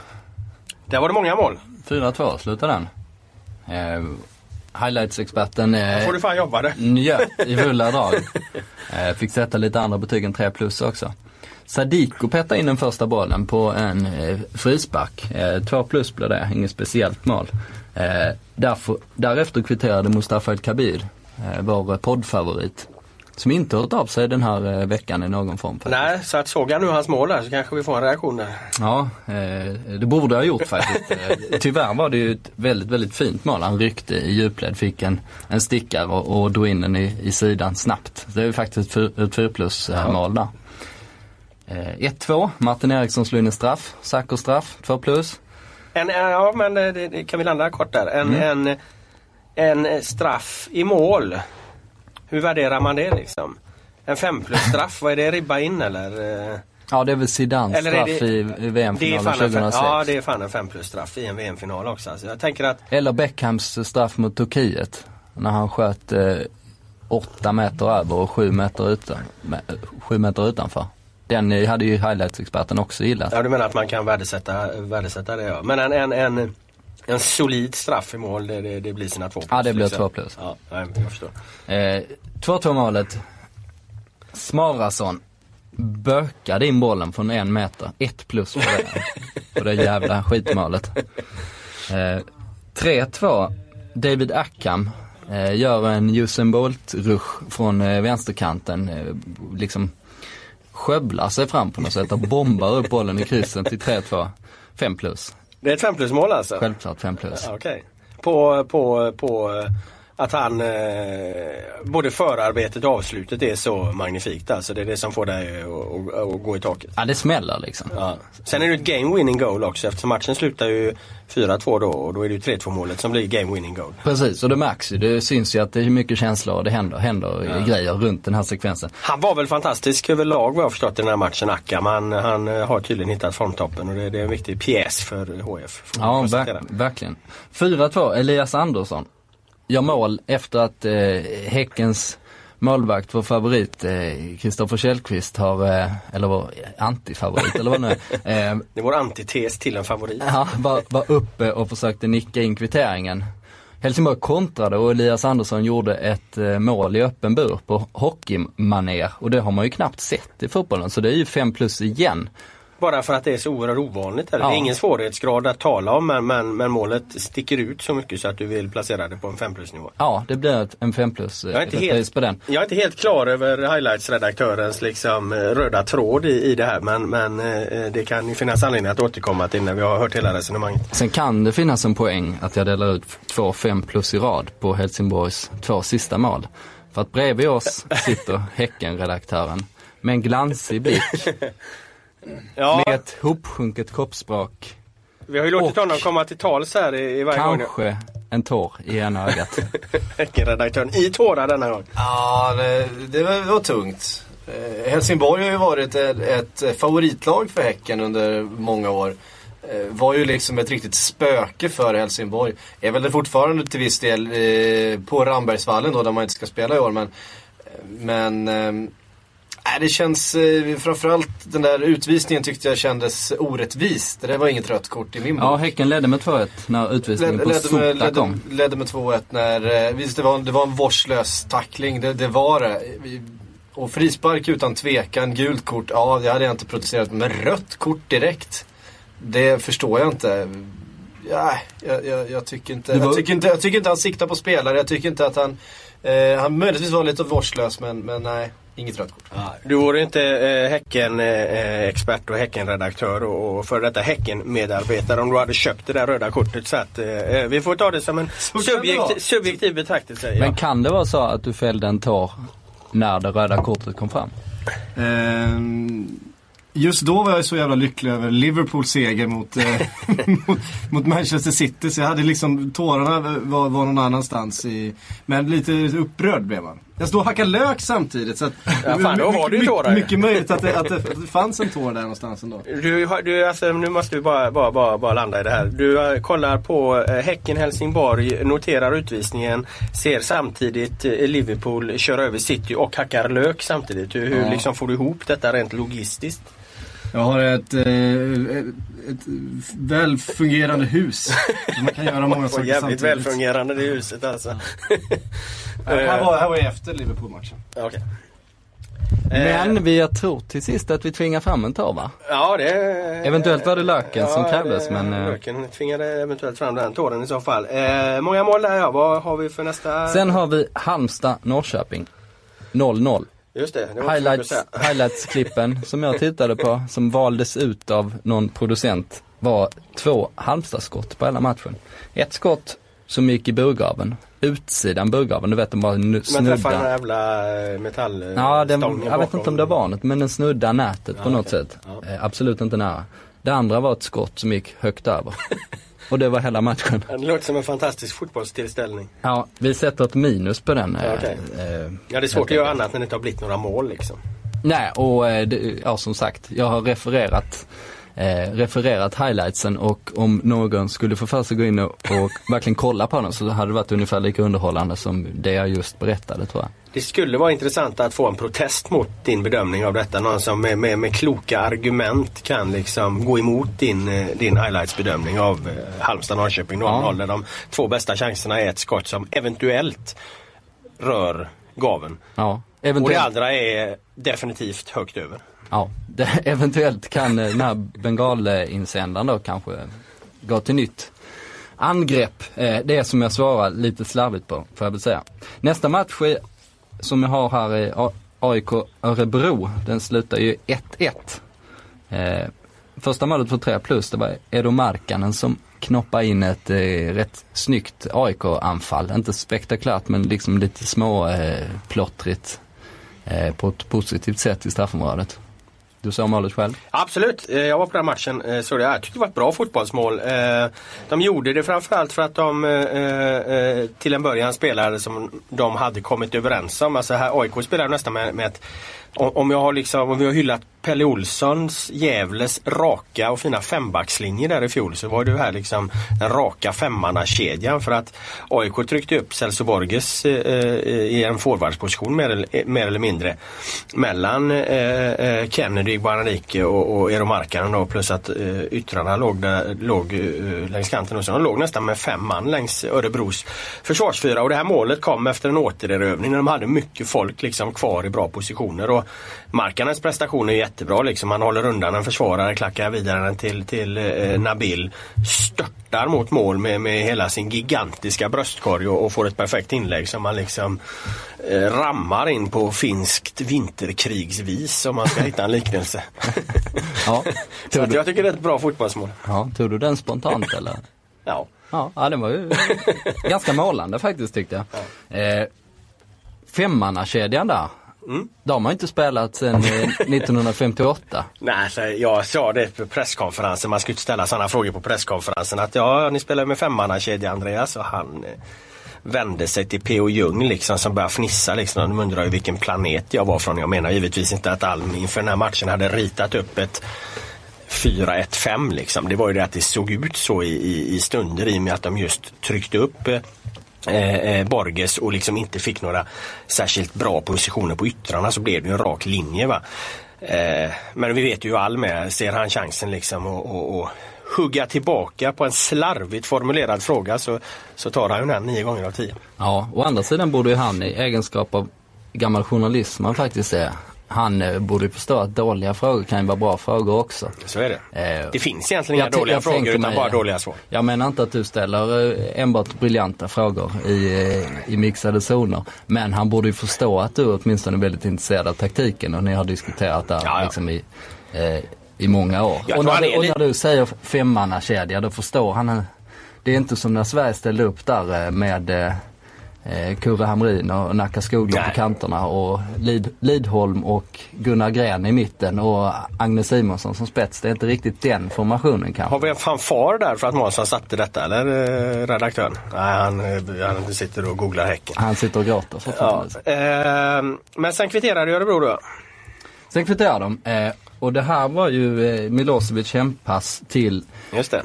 där var det många mål. 4-2 slutade den. Eh, Highlights-experten eh, får du fan jobba det. njöt i fulla drag. Eh, fick sätta lite andra betyg än 3 plus också. Sadiko petade in den första bollen på en eh, frispark. Eh, 2 plus blev det, inget speciellt mål. Eh, därför, därefter kvitterade Mustafa El Kabir, eh, vår poddfavorit, som inte hört av sig den här eh, veckan i någon form. Faktiskt. Nej, så att såg jag nu hans mål där så kanske vi får en reaktion där. Ja, eh, det borde jag ha gjort faktiskt. Eh, tyvärr var det ju ett väldigt, väldigt fint mål. Han ryckte i djupled, fick en, en stickare och, och drog in den i, i sidan snabbt. Det är ju faktiskt ett, ett 4 plus mål där. 1-2, Martin Eriksson slog in en straff, Sacker straff, 2 plus. En, ja men det, det, kan vi landa kort där. En, mm. en, en straff i mål hur värderar man det liksom? En 5 plus straff, vad är det? Ribba in eller? Ja det är väl Zidans straff det, i, i VM-finalen 2006. Ja det är fan en 5 plus straff i en VM-final också. Alltså, jag tänker att... Eller Beckhams straff mot Turkiet. När han sköt eh, 8 meter över och 7 meter, utan, 7 meter utanför. Den eh, hade ju highlights-experten också gillat. Ja du menar att man kan värdesätta, värdesätta det ja. Men en, en, en, en solid straff i mål det, det, det blir sina två plus. Ja, det blir liksom. två plus. Ja, jag förstår. Eh, 2-2 målet. Smarason bökade in bollen från en meter. Ett plus på det, på det jävla skitmålet. Eh, 3-2. David Ackham eh, gör en Usain Bolt-rush från eh, vänsterkanten. Eh, liksom skövlar sig fram på något sätt och bombar upp bollen i krysset till 3-2. 5 plus. Det är ett fem plus mål alltså? Självklart 5 plus. Ja, Okej. På, på, på eh, att han, eh, både förarbetet och avslutet är så magnifikt alltså. Det är det som får dig att, att, att gå i taket. Ja, det smäller liksom. Ja. Sen är det ett game winning goal också eftersom matchen slutar ju 4-2 då och då är det ju 3-2 målet som blir game winning goal. Precis, och det märks ju. Det syns ju att det är mycket känslor och det händer, händer grejer runt den här sekvensen. Han var väl fantastisk överlag vad jag förstått i den här matchen Akam. Han, han eh, har tydligen hittat formtoppen och det, det är en viktig pjäs för HF. Ja, konstatera. ver- verkligen. 4-2, Elias Andersson. Gör mål efter att eh, Häckens målvakt, vår favorit, Kristoffer Källqvist har, eh, eller vår antifavorit eller vad nu är, eh, Det är vår antites till en favorit. Ja, var, var uppe och försökte nicka in kvitteringen. Helsingborg kontrade och Elias Andersson gjorde ett eh, mål i öppen bur på hockeymanér och det har man ju knappt sett i fotbollen så det är ju 5 plus igen. Bara för att det är så oerhört ovanligt. Eller? Ja. Det är ingen svårighetsgrad att tala om men, men, men målet sticker ut så mycket så att du vill placera det på en 5 plus nivå. Ja, det blir en 5 plus Jag är inte eh, helt- på den. Jag är inte helt klar över highlights-redaktörens liksom, eh, röda tråd i, i det här men, men eh, det kan ju finnas anledning att återkomma till när vi har hört hela resonemanget. Sen kan det finnas en poäng att jag delar ut två 5 plus i rad på Helsingborgs två sista mål. För att bredvid oss sitter Häcken-redaktören med en glansig blick, Ja, med ett hopsjunket kroppsspråk vi har ju låtit och- honom komma till tals här i, i varje gång. Kanske en tår i ena ögat. Häckenredaktören i tårar denna gång. Ja, det, det var, tungt. Eh, Helsingborg har ju varit ett, ett favoritlag för Häcken under många år. Eh, var ju liksom ett riktigt spöke för Helsingborg. Är väl det fortfarande till viss del eh, på Rambergsvallen då där man inte ska spela i år. Men, men eh, nej, det känns eh, framförallt den där utvisningen tyckte jag kändes orättvis. Det där var inget rött kort i min bok. Ja, Häcken ledde med 2-1 när utvisningen Led, på ledde, med, ledde, kom. ledde med 2-1 när, eh, visst det var, det var en vårdslös tackling, det, det var det. Och frispark utan tvekan, gult kort, ja det hade jag inte protesterat Men rött kort direkt, det förstår jag inte. Ja, jag, jag, jag, tycker inte, var- jag, tycker inte, jag tycker inte han siktar på spelare, jag tycker inte att han, eh, han möjligtvis var lite vårdslös men, men nej, inget rött kort. Du vore inte eh, Häcken-expert och Häcken-redaktör och, och för detta Häcken-medarbetare om du hade köpt det där röda kortet. Så att, eh, vi får ta det som en subjektiv, subjektiv betraktelse. Ja. Men kan det vara så att du fällde en tår när det röda kortet kom fram? Ehm, just då var jag så jävla lycklig över Liverpools seger mot, eh, mot, mot Manchester City. Så jag hade liksom, tårarna var, var någon annanstans. I, men lite upprörd blev man. Jag stod och hackade lök samtidigt. Så att, Ja, fan, då var det ju tårar mycket möjligt att det, att, det, att det fanns en tår där någonstans ändå. Du, har- du, alltså, nu måste vi bara, bara, bara, bara landa i det här. Du eh, kollar på eh, Häcken-Helsingborg, noterar utvisningen, ser samtidigt eh, Liverpool köra över City och hackar lök samtidigt. Hur, hur Ja. liksom får du ihop detta rent logistiskt? Jag har ett, eh, ett, ett väl fungerande hus. Man kan göra många saker jävligt samtidigt. välfungerande det huset alltså. Här, var, här var jag efter Liverpool-matchen. Okej. Men vi, jag tror till sist att vi tvingar fram en tår va? Ja, det... Eventuellt var det löken som krävdes, det- men, eh, Löken tvingade eventuellt fram den tåren i så fall. Eh, många mål där ja. Vad har vi för nästa? Sen har vi Halmstad-Norrköping. 0-0. Just det, det Highlights, highlights-klippen som jag tittade på, som valdes ut av någon producent, var två Halmstad-skott på hela matchen. Ett skott som gick i burgraven, utsidan burgraven, du vet den bara nu- Men träffade den snudda. jävla eh, metall... Ja, den, jag vet inte om det var något, men den snuddade nätet på Ja, något okej. sätt. Ja. Eh, absolut inte nära. Det andra var ett skott som gick högt över. Och det var hela matchen. Det låter som en fantastisk fotbollstillställning. Ja, vi sätter ett minus på den. eh, Ja, okej. eh, Ja, det är svårt att göra annat när det inte har blivit några mål liksom. Nej, och eh, det, ja, som sagt, jag har refererat eh, refererat highlightsen och om någon skulle få för sig gå in och, och verkligen kolla på den så hade det varit ungefär lika underhållande som det jag just berättade tror jag. Det skulle vara intressant att få en protest mot din bedömning av detta. Någon som med, med, med kloka argument kan liksom gå emot din, eh, din highlights-bedömning av eh, Halmstad-Norrköping 0-0. Ja. De två bästa chanserna är ett skott som eventuellt rör gaven. Ja, Och det eventuellt, andra är definitivt högt över ja, det, eventuellt kan eh, den här bengalinsändaren då kanske gå till nytt angrepp. Eh, det är som jag svarar lite slarvigt på, får jag väl säga. Nästa match är, som jag har här är AIK Örebro. Den slutar ju 1-1. Eh, första målet för 3 plus, det var Edo Markkanen som knoppade in ett eh, rätt snyggt AIK-anfall. Inte spektakulärt men liksom lite små eh, plottrigt eh, på ett positivt sätt i straffområdet. Du såg målet själv? Absolut, eh, jag var på den matchen. eh, Så det, jag tyckte det var ett bra fotbollsmål. Eh, de gjorde det framförallt för att de eh, till en början spelade som de hade kommit överens om. Alltså här, AIK spelade nästan med, med ett om jag har liksom, om vi har hyllat Pelle Olssons, Gävles raka och fina fembackslinje där i fjol så var det här liksom den raka femmannakedjan för att AIK tryckte upp Celso Borges eh, eh, i en forwardsposition mer, eller- eh, mer eller mindre mellan eh, eh, Kennedy, Guaranike och, och Eero Markkanen då plus att eh, yttrarna låg, där, låg eh, längs kanten och så. De låg nästan med fem man längs Örebros försvarsfyra och det här målet kom efter en återerövring när de hade mycket folk liksom kvar i bra positioner och Markkanens prestation är jättebra liksom. Han håller undan en försvarare, klackar vidare den till, till eh, Nabil. Störtar mot mål med, med hela sin gigantiska bröstkorg och, och får ett perfekt inlägg som han liksom eh, rammar in på finskt vinterkrigsvis om man ska hitta en liknelse. Ja, Så att jag tycker det är ett bra fotbollsmål. ja, tog du den spontant eller? Ja. Ja, ja den var ju ganska målande faktiskt tyckte jag. Eh, femmannakedjan där. Mm. De har inte spelat sedan eh, 1958. Nej, så jag sa det på presskonferensen, man skulle inte ställa sådana frågor på presskonferensen. Att ja, ni spelar med femmannakedja Andreas och han eh, vände sig till P.O. Jung liksom som började fnissa liksom. De undrar ju vilken planet jag var från. Jag menar givetvis inte att Alm inför den här matchen hade ritat upp ett 4-1-5 liksom. Det var ju det att det såg ut så i, i, i stunder i och med att de just tryckte upp eh, Eh, eh, Borges och liksom inte fick några särskilt bra positioner på yttrarna så blev det ju en rak linje. Va? Eh, men vi vet ju hur Alm är. Ser han chansen liksom och, och, och hugga tillbaka på en slarvigt formulerad fråga så, så tar han ju den nio gånger av tio. Ja, å andra sidan borde ju han i egenskap av gammal journalist man faktiskt är. Han eh, borde ju förstå att dåliga frågor kan ju vara bra frågor också. Så är det. Eh, Det finns egentligen inga dåliga frågor utan mig- bara dåliga svar. Jag menar inte att du ställer eh, enbart briljanta frågor i, eh, i mixade zoner. Men han borde ju förstå att du åtminstone är väldigt intresserad av taktiken och ni har diskuterat Ja, ja. liksom i, eh, i många år. Och när, du, och när du säger femmannakedja då förstår han. Det är inte som när Sverige ställde upp där med eh, Kurre Hamrin och Nacka Skoglund Nej. på kanterna och Lid, Lidholm och Gunnar Gren i mitten och Agnes Simonsson som spets. Det är inte riktigt den formationen kanske. Har vi en fanfar där för att Månsson satte detta eller eh, redaktören? Nej, han, eh, han sitter och googlar Häcken. Han sitter och gråter Ja, fortfarande. eh, men sen kvitterade Örebro då. Sen kvitterade de eh, och det här var ju eh, Milosevic hempass till.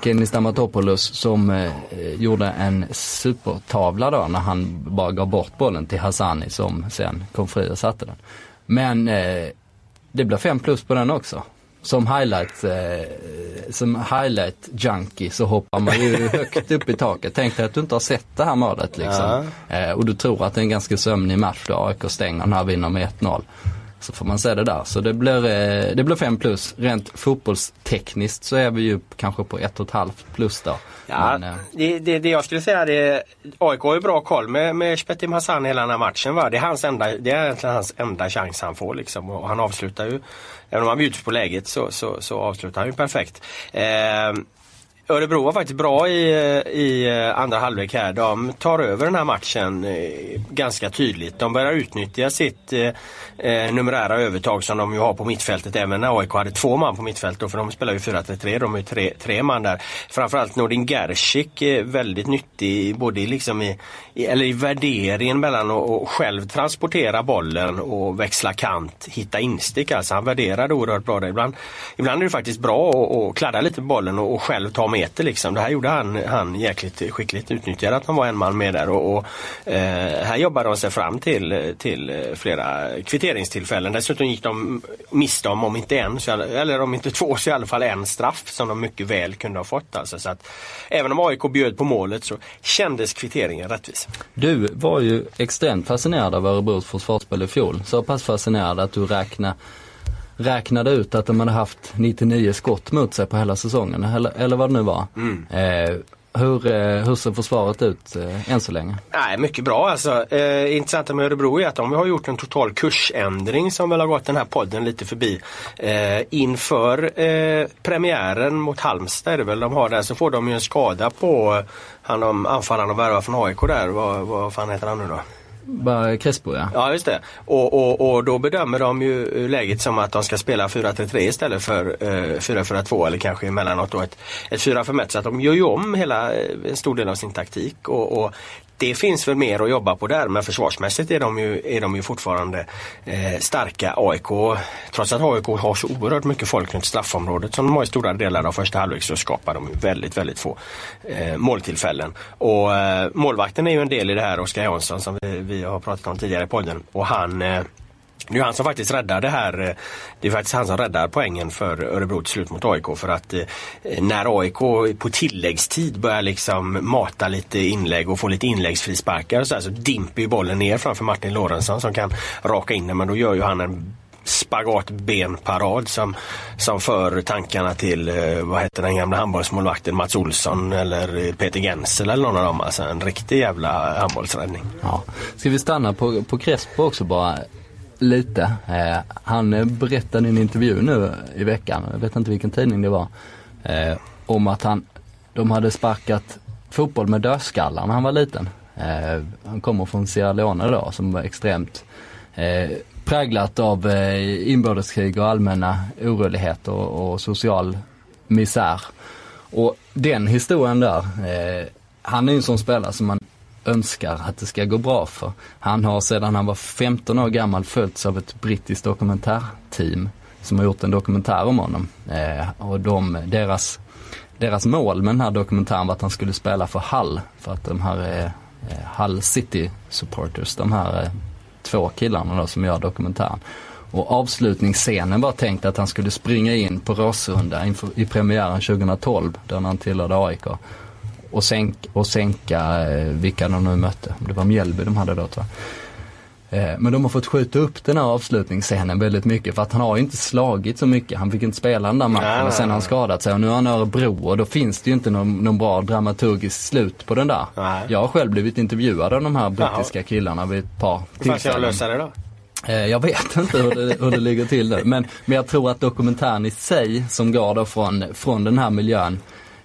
Kenny Stamatopoulos som eh, gjorde en supertavla då när han bara gav bort bollen till Hassani som sen kom fri och satte den. Men eh, det blev fem plus på den också. Som highlight, eh, som highlight junkie så hoppar man ju högt upp i taket. Tänk dig att du inte har sett det här målet liksom. Eh, och du tror att det är en ganska sömnig match då AIK stänger den här vinner med 1-0. Så får man se det där. Så det blir, eh, det blir 5 plus. Rent fotbollstekniskt så är vi ju kanske på ett och ett halvt plus då. Ja, Men, eh, det, det, det jag skulle säga är AIK har ju bra koll med, med Shpetim Hassan hela den här matchen. Va? Det, är hans enda, det är egentligen hans enda chans han får. Liksom. Och han avslutar ju, även om han bjuds på läget så, så, så avslutar han ju perfekt. Eh, Örebro var faktiskt bra i, i eh, andra halvlek här. De tar över den här matchen eh, ganska tydligt. De börjar utnyttja sitt eh, eh, numerära övertag som de ju har på mittfältet. Även när AIK hade två man på mittfältet. För de spelar ju 4-3-3. De är tre, tre man där. Framförallt Nordin Gerzik är väldigt nyttig både liksom i, eller i värderingen mellan att själv transportera bollen och växla kant, hitta instick. Alltså han värderade oerhört bra. Ibland, ibland är det faktiskt bra att kladda lite på bollen och, och själv ta meter. Liksom. Det här gjorde han, han jäkligt skickligt. Utnyttjade att han var en man med där. Och, och eh, här jobbade de sig fram till, till flera kvitteringstillfällen. Dessutom gick de miste om, om inte en, eller om inte två, så i alla fall en straff som de mycket väl kunde ha fått. Alltså. Så att, även om AIK bjöd på målet så kändes kvitteringen rättvis. Du var ju extremt fascinerad av Örebros försvarsspel i fjol. Så pass fascinerad att du räknade räknade ut att de hade haft 99 skott mot sig på hela säsongen, eller, eller vad det nu var. Mm. Eh, hur, eh, hur ser försvaret ut eh, än så länge? Nej, mycket bra alltså. Eh, intressanta med Örebro är att de har gjort en total kursändring som väl har gått den här podden lite förbi. Eh, inför eh, premiären mot Halmstad är det väl de har där så får de ju en skada på eh, han anfallaren och värva från AIK där. Vad, vad fan heter han nu då? Crespo ja. Ja just det. Och, och, och då bedömer de ju läget som att de ska spela 4-3-3 istället för eh, 4-4-2 eller kanske emellanåt då ett, ett 4-5-1. Så att de gör ju om hela, eh, en stor del av sin taktik. Och, och det finns väl mer att jobba på där men försvarsmässigt är de ju, är de ju fortfarande eh, starka. AIK, trots att AIK har så oerhört mycket folk runt straffområdet som de har i stora delar av första halvlek så skapar de väldigt, väldigt få eh, måltillfällen. Och eh, målvakten är ju en del i det här, Oskar Jansson som vi, vi har pratat om tidigare i podden. Och han eh, det är han som faktiskt räddar det här. Eh, det är faktiskt han som räddar poängen för Örebro till slut mot AIK. För att eh, när AIK på tilläggstid börjar liksom mata lite inlägg och få lite inläggsfrisparkar så, här, så dimper ju bollen ner framför Martin Lorentzon som kan raka in den. Men då gör ju han en spagatbenparad som, som för tankarna till, eh, vad heter den gamla handbollsmålvakten Mats Olsson eller Peter Gensel eller någon av dem. Alltså en riktig jävla handbollsräddning. Ja. Ska vi stanna på, på Crespo också bara? Lite. Eh, han eh, berättade i en intervju nu i veckan, jag vet inte vilken tidning det var, eh, om att han, de hade sparkat fotboll med dödskallar när han var liten. Eh, han kommer från Sierra Leone då som var extremt eh, präglat av eh, inbördeskrig och allmänna oroligheter och, och social misär. Och den historien där, eh, han är ju en sån spelare som man önskar att det ska gå bra för. Han har sedan han var 15 år gammal följts av ett brittiskt dokumentärteam som har gjort en dokumentär om honom. Eh, och de, deras, deras mål med den här dokumentären var att han skulle spela för Hull. För att de här eh, eh Hull City Supporters, de här eh, två killarna då som gör dokumentären. Och avslutningsscenen var tänkt att han skulle springa in på Råsunda i premiären 2012 då han tillhörde AIK och, sänk, och sänka eh, vilka de nu mötte. Det var Mjällby de hade då tror jag. Eh, men de har fått skjuta upp den här avslutningsscenen väldigt mycket för att han har inte slagit så mycket. Han fick inte spela den där matchen och sen har han skadat sig och nu är han Örebro och då finns det ju inte någon, någon bra dramaturgisk slut på den där. Nej. Jag har själv blivit intervjuad av de här brittiska killarna vid ett par tillfällen. Hur ska jag lösa det då? Eh, jag vet inte hur det, hur det ligger till nu. Men, men jag tror att dokumentären i sig som går då från, från den här miljön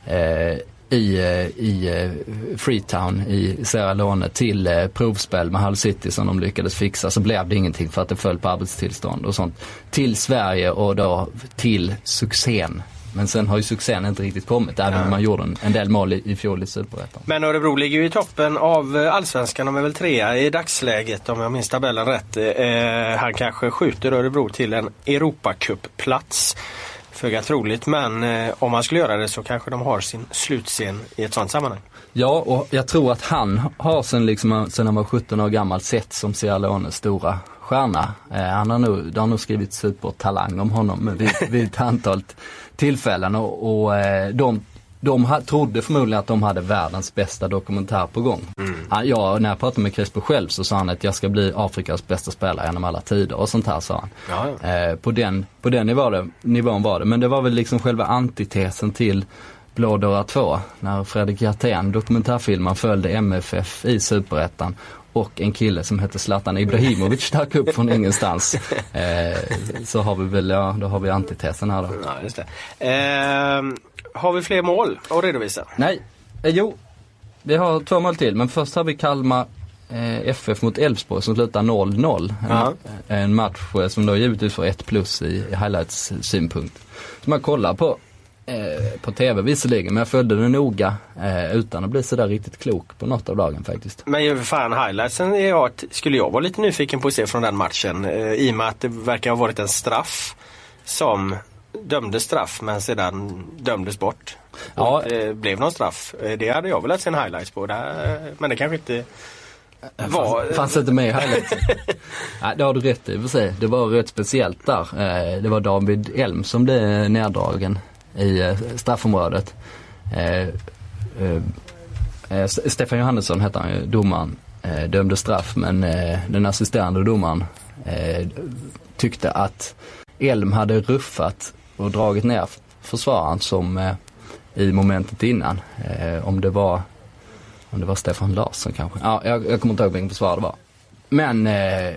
eh, i, eh, i eh, Freetown i Sierra Leone till eh, provspel med Hull City som de lyckades fixa så blev det ingenting för att det föll på arbetstillstånd och sånt. Till Sverige och då till succén men sen har ju succén inte riktigt kommit även om man gjorde en, en del mål i, i fjol i Superettan. Men Örebro ligger ju i toppen av Allsvenskan. De är väl trea i dagsläget om jag minns tabellen rätt. Eh, han kanske skjuter Örebro till en Europacup-plats föga troligt men eh, om man skulle göra det så kanske de har sin slutscen i ett sådant sammanhang. Ja, och jag tror att han har sen, liksom, eh, sen han var 17 år gammal sett som Sierra Leones stora stjärna. Eh, han har nog, det har nog skrivits supertalang om honom vid, vid ett antal tillfällen och, och eh, de de trodde förmodligen att de hade världens bästa dokumentär på gång. Mm. Han, ja, när jag pratade med Crespo själv så sa han att jag ska bli Afrikas bästa spelare genom alla tider och sånt här sa han. Ja, Eh, på den, på den nivån, nivån var det. Men det var väl liksom själva antitesen till Blådåra 2 när Fredrik Hjertén, dokumentärfilmaren, följde MFF i Superettan och en kille som hette Zlatan Ibrahimovic dök upp från ingenstans. Eh, så har vi väl, ja, då har vi antitesen här då. Ja, just det. Eh, Har vi fler mål att redovisa? Nej, eh, jo. Vi har två mål till men först har vi Kalmar eh, FF mot Elfsborg som slutar 0-0. Ja. En, en match eh, som då givetvis får ett plus i, i highlights synpunkt. Så man kollar på, eh, på TV visserligen men jag följde det noga eh, utan att bli sådär riktigt klok på något av lagen faktiskt. Men ju för fan highlightsen är jag, skulle jag vara lite nyfiken på att se från den matchen. Eh, I och med att det verkar ha varit en straff som dömdes straff men sedan dömdes bort. Ja. Och det blev någon straff. Eh, Det hade jag velat se en highlights på. Det här, men det kanske inte var... Fanns inte med i highlights. Nej, det har du rätt i för sig. Det var rätt speciellt där. Eh, Det var David Elm som blev neddragen i eh, straffområdet. Stefan Johannesson hette han ju, domaren, dömde straff men den assisterande domaren tyckte att Elm hade ruffat och dragit ner försvararen som eh, i momentet innan. Eh, om det var om det var Stefan Larsson kanske. Ja, jag, jag kommer inte ihåg vilken försvarare det var. Men eh,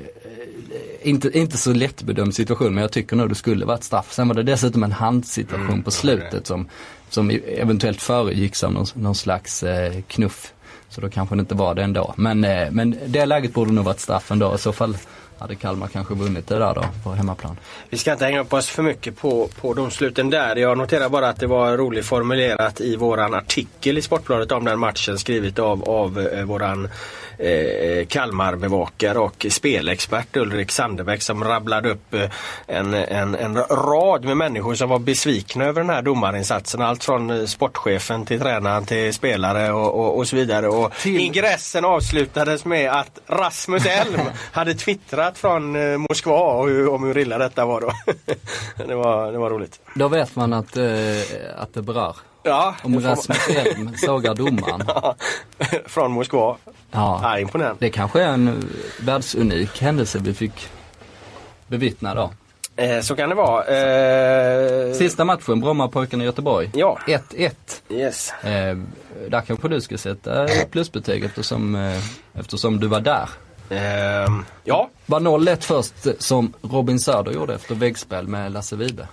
inte, inte så lättbedömd situation men jag tycker nog det skulle varit straff. Sen var det dessutom en handsituation på slutet som, som eventuellt föregicks av någon, någon slags eh, knuff. Så då kanske det inte var det ändå. Men, eh, men det läget borde nog varit straff ändå. I så fall hade Kalmar kanske vunnit det där då på hemmaplan. Vi ska inte hänga upp oss för mycket på, på domsluten där. Jag noterar bara att det var roligt formulerat i våran artikel i Sportbladet om den matchen skrivet av, av eh, våran eh, Kalmarbevakare och spelexpert Ulrik Sandebäck som rabblade upp eh, en, en, en rad med människor som var besvikna över den här domarinsatsen. Allt från eh, sportchefen till tränaren till spelare och, och, och så vidare. Och ingressen avslutades med att Rasmus Elm hade twittrat från Moskva och hur, om hur illa detta var då. det, var, det var roligt. Då vet man att, eh, att det berör. Ja, Om Rasmus Elm sågar domaren. från Moskva. Ja. Ja, imponerande. Det kanske är en världsunik händelse vi fick bevittna då. Eh, så kan det vara. Eh, Sista matchen, Brommapojkarna i Göteborg. Ja. 1-1. Yes. Eh, där kanske du ska sätta plusbetyg eftersom, eh, eftersom du var där. Ehm, ja, Var 0-1 först som Robin Söder gjorde efter väggspel med Lasse Vibe.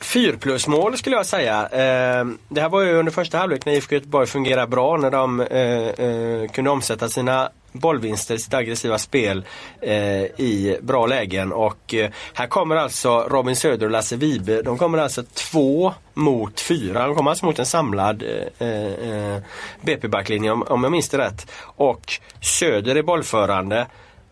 Fyrplusmål skulle jag säga. Eh, det här var ju under första halvlek när IFK Göteborg fungerade bra när de eh, eh, kunde omsätta sina bollvinster, sitt aggressiva spel i bra lägen och här kommer alltså Robin Söder och Lasse Vibe. De kommer alltså två mot fyra. De kommer alltså mot en samlad BP-backlinje om jag minns det rätt. Och Söder är bollförande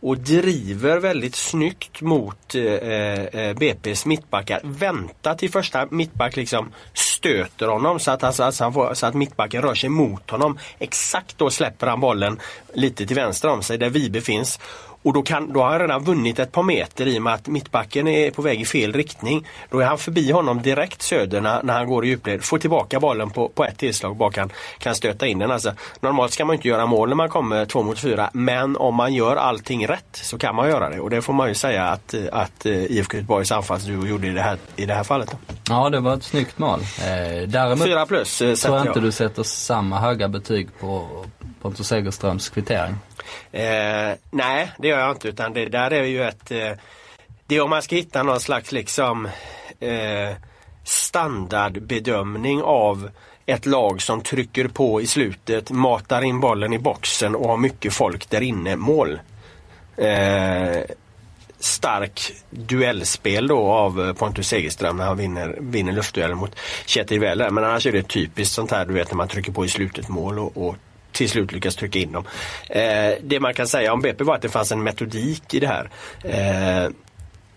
och driver väldigt snyggt mot eh, eh, eh BP's mittbackar. Väntar till första mittback liksom stöter honom så att, alltså, alltså han får, så att mittbacken rör sig mot honom. Exakt då släpper han bollen lite till vänster om sig där Vibe finns. Och då, kan, då har han redan vunnit ett par meter i och med att mittbacken är på väg i fel riktning. Då är han förbi honom direkt söder när, när han går i djupled. Får tillbaka bollen på, på ett tillslag bara kan, kan stöta in den. Alltså, normalt ska man inte göra mål när man kommer två mot fyra men om man gör allting rätt så kan man göra det. Och det får man ju säga att, att eh, IFK Göteborgs anfallsduo gjorde i det här, i det här fallet. Då. Ja, det var ett snyggt mål. Eh, däremot Fyra plus eh, tror jag jag. inte du sätter samma höga betyg på Pontus Segerströms kvittering. Eh, nej, det gör jag inte utan det där är ju ett eh, Det är om man ska hitta någon slags liksom eh, standardbedömning av ett lag som trycker på i slutet, matar in bollen i boxen och har mycket folk där inne. Mål. Eh, stark duellspel då av eh, Pontus Segerström när han vinner, vinner luftduellen mot Kjetil Weller. Men annars är det typiskt sånt här du vet när man trycker på i slutet mål och, och till slut lyckas trycka in dem. Eh, det man kan säga om BP var att det fanns en metodik i det här. Eh,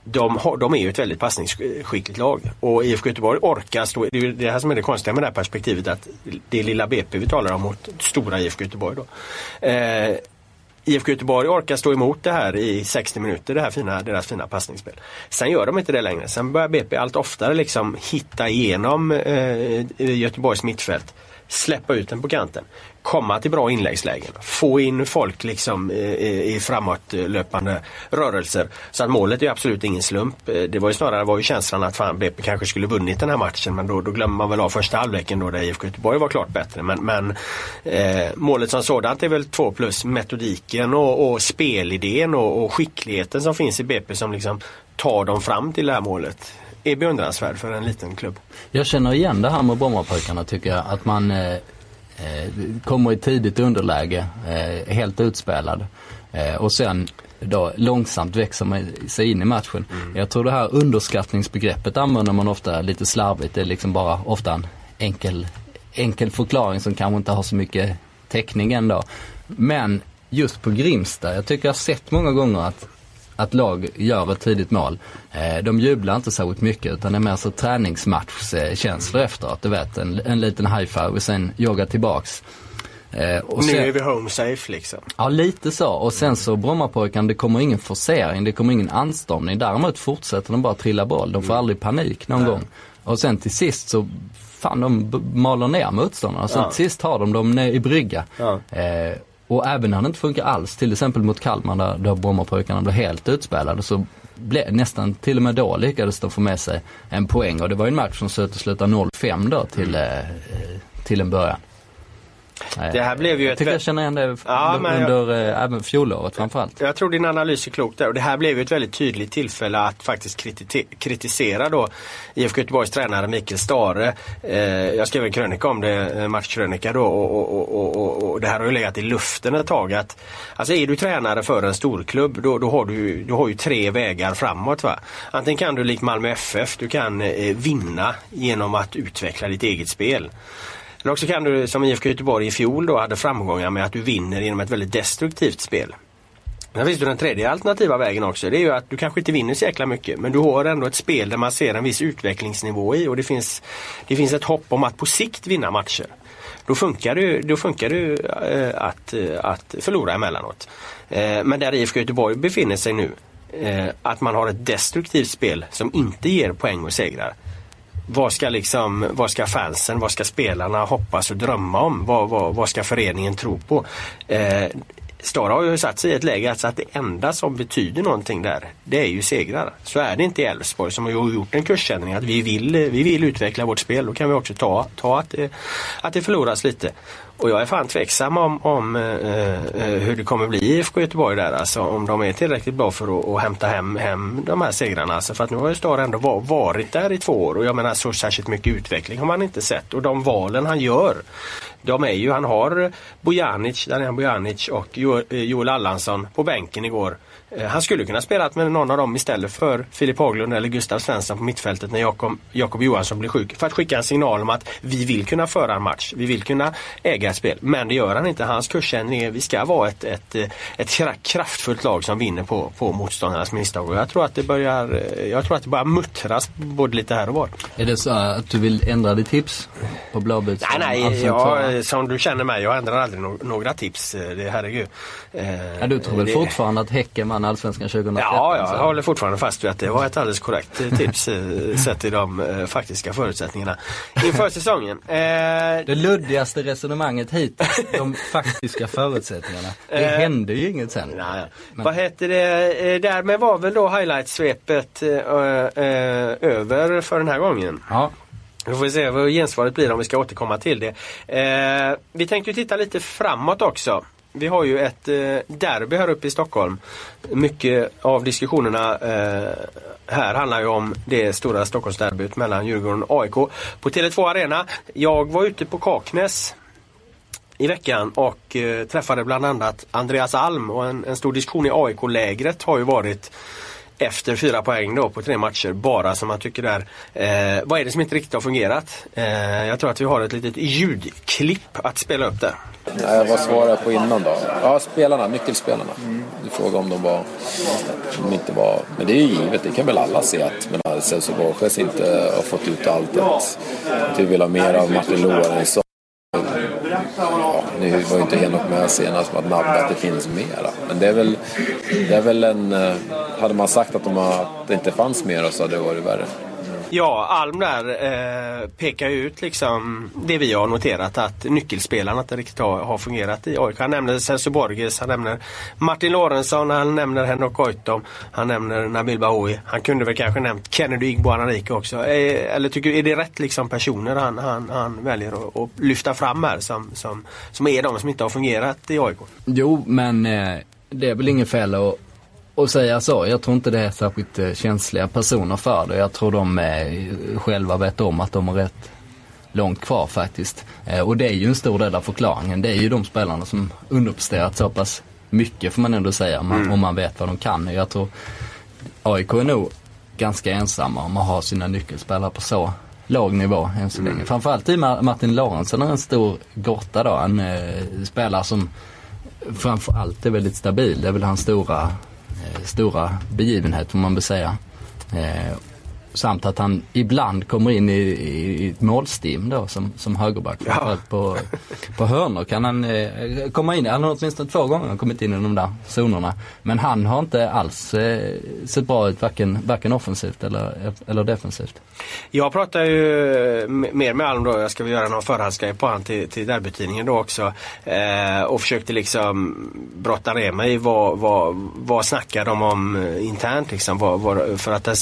de, har, de är ju ett väldigt passningsskickligt lag och IFK Göteborg orkar stå, det är det här som är det konstiga med det här perspektivet att det är lilla BP vi talar om mot stora IFK Göteborg. Då. Eh, IFK Göteborg orkar stå emot det här i 60 minuter, det här fina, deras fina passningsspel. Sen gör de inte det längre. Sen börjar BP allt oftare liksom hitta igenom eh, Göteborgs mittfält. Släppa ut den på kanten. Komma till bra inläggslägen. Få in folk liksom i i framåtlöpande rörelser. Så att målet är absolut ingen slump. Eh, det var ju snarare var ju känslan att fan BP kanske skulle vunnit den här matchen men då, då glömmer man väl av första halvleken då där IFK Göteborg var klart bättre. Men, men eh, målet som sådant är väl två plus metodiken och, och spelidén och, och skickligheten som finns i BP som liksom tar dem fram till det här målet. är beundransvärd för en liten klubb. Jag känner igen det här med Brommapojkarna tycker jag. Att man eh, kommer i tidigt underläge, eh, helt utspelad. Eh, och sen då långsamt växer man sig in i matchen. Mm. Jag tror det här underskattningsbegreppet använder man ofta lite slarvigt. Det är liksom bara ofta en enkel, enkel förklaring som kanske inte har så mycket täckning ändå. Men just på Grimsta, jag tycker jag har sett många gånger att att lag gör ett tidigt mål. Eh, de jublar inte särskilt mycket utan det är mer så träningsmatchkänslor efteråt. Du vet en, en liten high-five och sen jogga tillbaks. Eh, och nu är vi home safe liksom. Ja lite så och sen så Brommapojkarna det kommer ingen forcering, det kommer ingen anstormning. Däremot fortsätter de bara trilla boll, de får mm. aldrig panik någon Nej. gång. Och sen till sist så fan de maler ner motståndarna. Sen ja. till sist har de dem i brygga. Ja. Eh, och även när det inte funkar alls, till exempel mot Kalmar där, där Brommapojkarna blev helt utspelade så blev, nästan till och med då lyckades de få med sig en poäng och det var ju en match som slutade 0-5 då till, eh, till en början. Det här blev ju jag tycker jag känner igen det ja, under jag, äh, även fjolåret framförallt. Jag tror din analys är klok där och det här blev ju ett väldigt tydligt tillfälle att faktiskt kritisera då IFK Göteborgs tränare Mikael Stare. Eh, jag skrev en krönika om det, eh, matchkrönika då och, och, och, och, det här har ju legat i luften ett tag. Att, alltså är du tränare för en storklubb då, då, har du, du har ju tre vägar framåt. Va? Antingen kan du likt Malmö FF, du kan eh, vinna genom att utveckla ditt eget spel. Eller också kan du som IFK Göteborg i fjol då hade framgångar med att du vinner genom ett väldigt destruktivt spel. Sen finns det den tredje alternativa vägen också. Det är ju att du kanske inte vinner så jäkla mycket men du har ändå ett spel där man ser en viss utvecklingsnivå i och det finns, det finns ett hopp om att på sikt vinna matcher. Då funkar det, då funkar det eh, att, eh, att förlora emellanåt. Eh, men där IFK Göteborg befinner sig nu, att man har ett destruktivt spel som inte ger poäng och segrar vad ska, liksom, vad ska fansen, vad ska spelarna hoppas och drömma om? Vad, vad, vad ska föreningen tro på? Eh, Stara har ju satt sig i ett läge alltså att det enda som betyder någonting där, det är ju segrar. Så är det inte i Elfsborg som har gjort en kursändring att vi vill, vi vill utveckla vårt spel. Då kan vi också ta, ta att, det, att det förloras lite. Och jag är fan tveksam om, om eh, eh hur det kommer bli i IFK Göteborg där. Alltså om de är tillräckligt bra för att, att hämta hem, hem de här segrarna. Alltså, för att nu har ju Star ändå varit där i två år och jag menar så särskilt mycket utveckling har man inte sett. Och de valen han gör de är ju, han har Bojanic, Daniel Bojanic och eh, Joel Allansson på bänken igår. Eh, han skulle kunna spela med någon av dem istället för Filip Haglund eller Gustav Svensson på mittfältet när Jakob, Jakob Johansson blir sjuk. För att skicka en signal om att vi vill kunna föra en match. Vi vill kunna äga ett spel. Men det gör han inte. Hans kursändring är vi ska vara ett, ett, eh, ett kraftfullt lag som vinner på, på motståndarnas misstag. Och jag tror att det börjar, eh, jag tror att det börjar muttras både lite här och var. Är det så att du vill ändra ditt tips på Blåbits? Nej, nej. Jag, som du känner mig, jag ändrar aldrig no några tips. Det, herregud. Ja, du tror väl det... fortfarande att Häcken vann Allsvenskan 2013? Ja, jag håller fortfarande fast vid att det var ett alldeles korrekt eh, tips eh, sett till de eh, faktiska förutsättningarna inför säsongen. Det luddigaste resonemanget hittills, de faktiska förutsättningarna. Det hände ju inget sen. Nej. Men... Vad heter det, därmed var väl då highlight-svepet över för den här gången. Ja. Då får vi se vad gensvaret blir om vi ska återkomma till det. Eh, vi tänkte titta lite framåt också. Vi har ju ett eh, derby här uppe i Stockholm. Mycket av diskussionerna eh, här handlar ju om det stora Stockholmsderbyt mellan Djurgården och AIK på Tele2 Arena. Jag var ute på Kaknäs i veckan och eh, träffade bland annat Andreas Alm och en, en stor diskussion i AIK-lägret har ju varit efter fyra poäng då på tre matcher bara som man tycker är eh, Vad är det som inte riktigt har fungerat? Eh, jag tror att vi har ett litet ljudklipp att spela upp där. Ja, vad svarade jag på innan då? Ja, spelarna, nyckelspelarna. Mm. Du frågade om de var, om de inte var, men det är ju givet, det kan väl alla se att men Celso Borges inte har fått ut allt. Att, vi vill ha mer av Martin Lorentzon. Ja, nu var ju inte Henok med senast att nabba att det finns mera. Men det är väl, det är väl en... Hade man sagt att, de, att det inte fanns mera så hade det varit värre. Ja, Alm där eh, pekar ut liksom det vi har noterat att nyckelspelarna inte riktigt har, har fungerat i AIK. Han nämner Celso Borges, han nämner Martin Lorentzon, han nämner Henok Goitom, han nämner Nabil Bahoui. Han kunde väl kanske nämnt Kennedy Igbo Anarike också. Eh, eller tycker är det rätt liksom personer han, han, han väljer att, att, lyfta fram här som, som, som är de som inte har fungerat i AIK? Jo, men eh, det är väl inget fel att att säga så. Jag tror inte det är särskilt eh, känsliga personer för det. Jag tror de eh, själva vet om att de har rätt långt kvar faktiskt. Eh, och det är ju en stor del av förklaringen. Det är ju de spelarna som underpresterat så pass mycket får man ändå säga, mm. om man vet vad de kan. Jag tror AIK är nog ganska ensamma om att ha sina nyckelspelare på så låg nivå än så länge. Mm. Framförallt i Martin Lorentzen är en stor gåta då. En eh, spelare som framförallt är väldigt stabil. Det är väl hans stora, Eh, stora begivenhet får man väl säga. Eh, Samt att han ibland kommer in i, i, ett målstim då som, som högerback. Ja. På, på hörnor kan han eh, komma in. Han har åtminstone två gånger kommit in i de där zonerna. Men han har inte alls eh, sett bra ut varken, varken offensivt eller, eller defensivt. Jag pratar ju mer med Alm då. Jag ska väl göra någon förhandsgrej på han till, till derbytidningen då också. Eh, och försökte liksom brotta ner mig. Vad, vad, vad snackar de om eh, internt liksom? Vad, vad, för att det,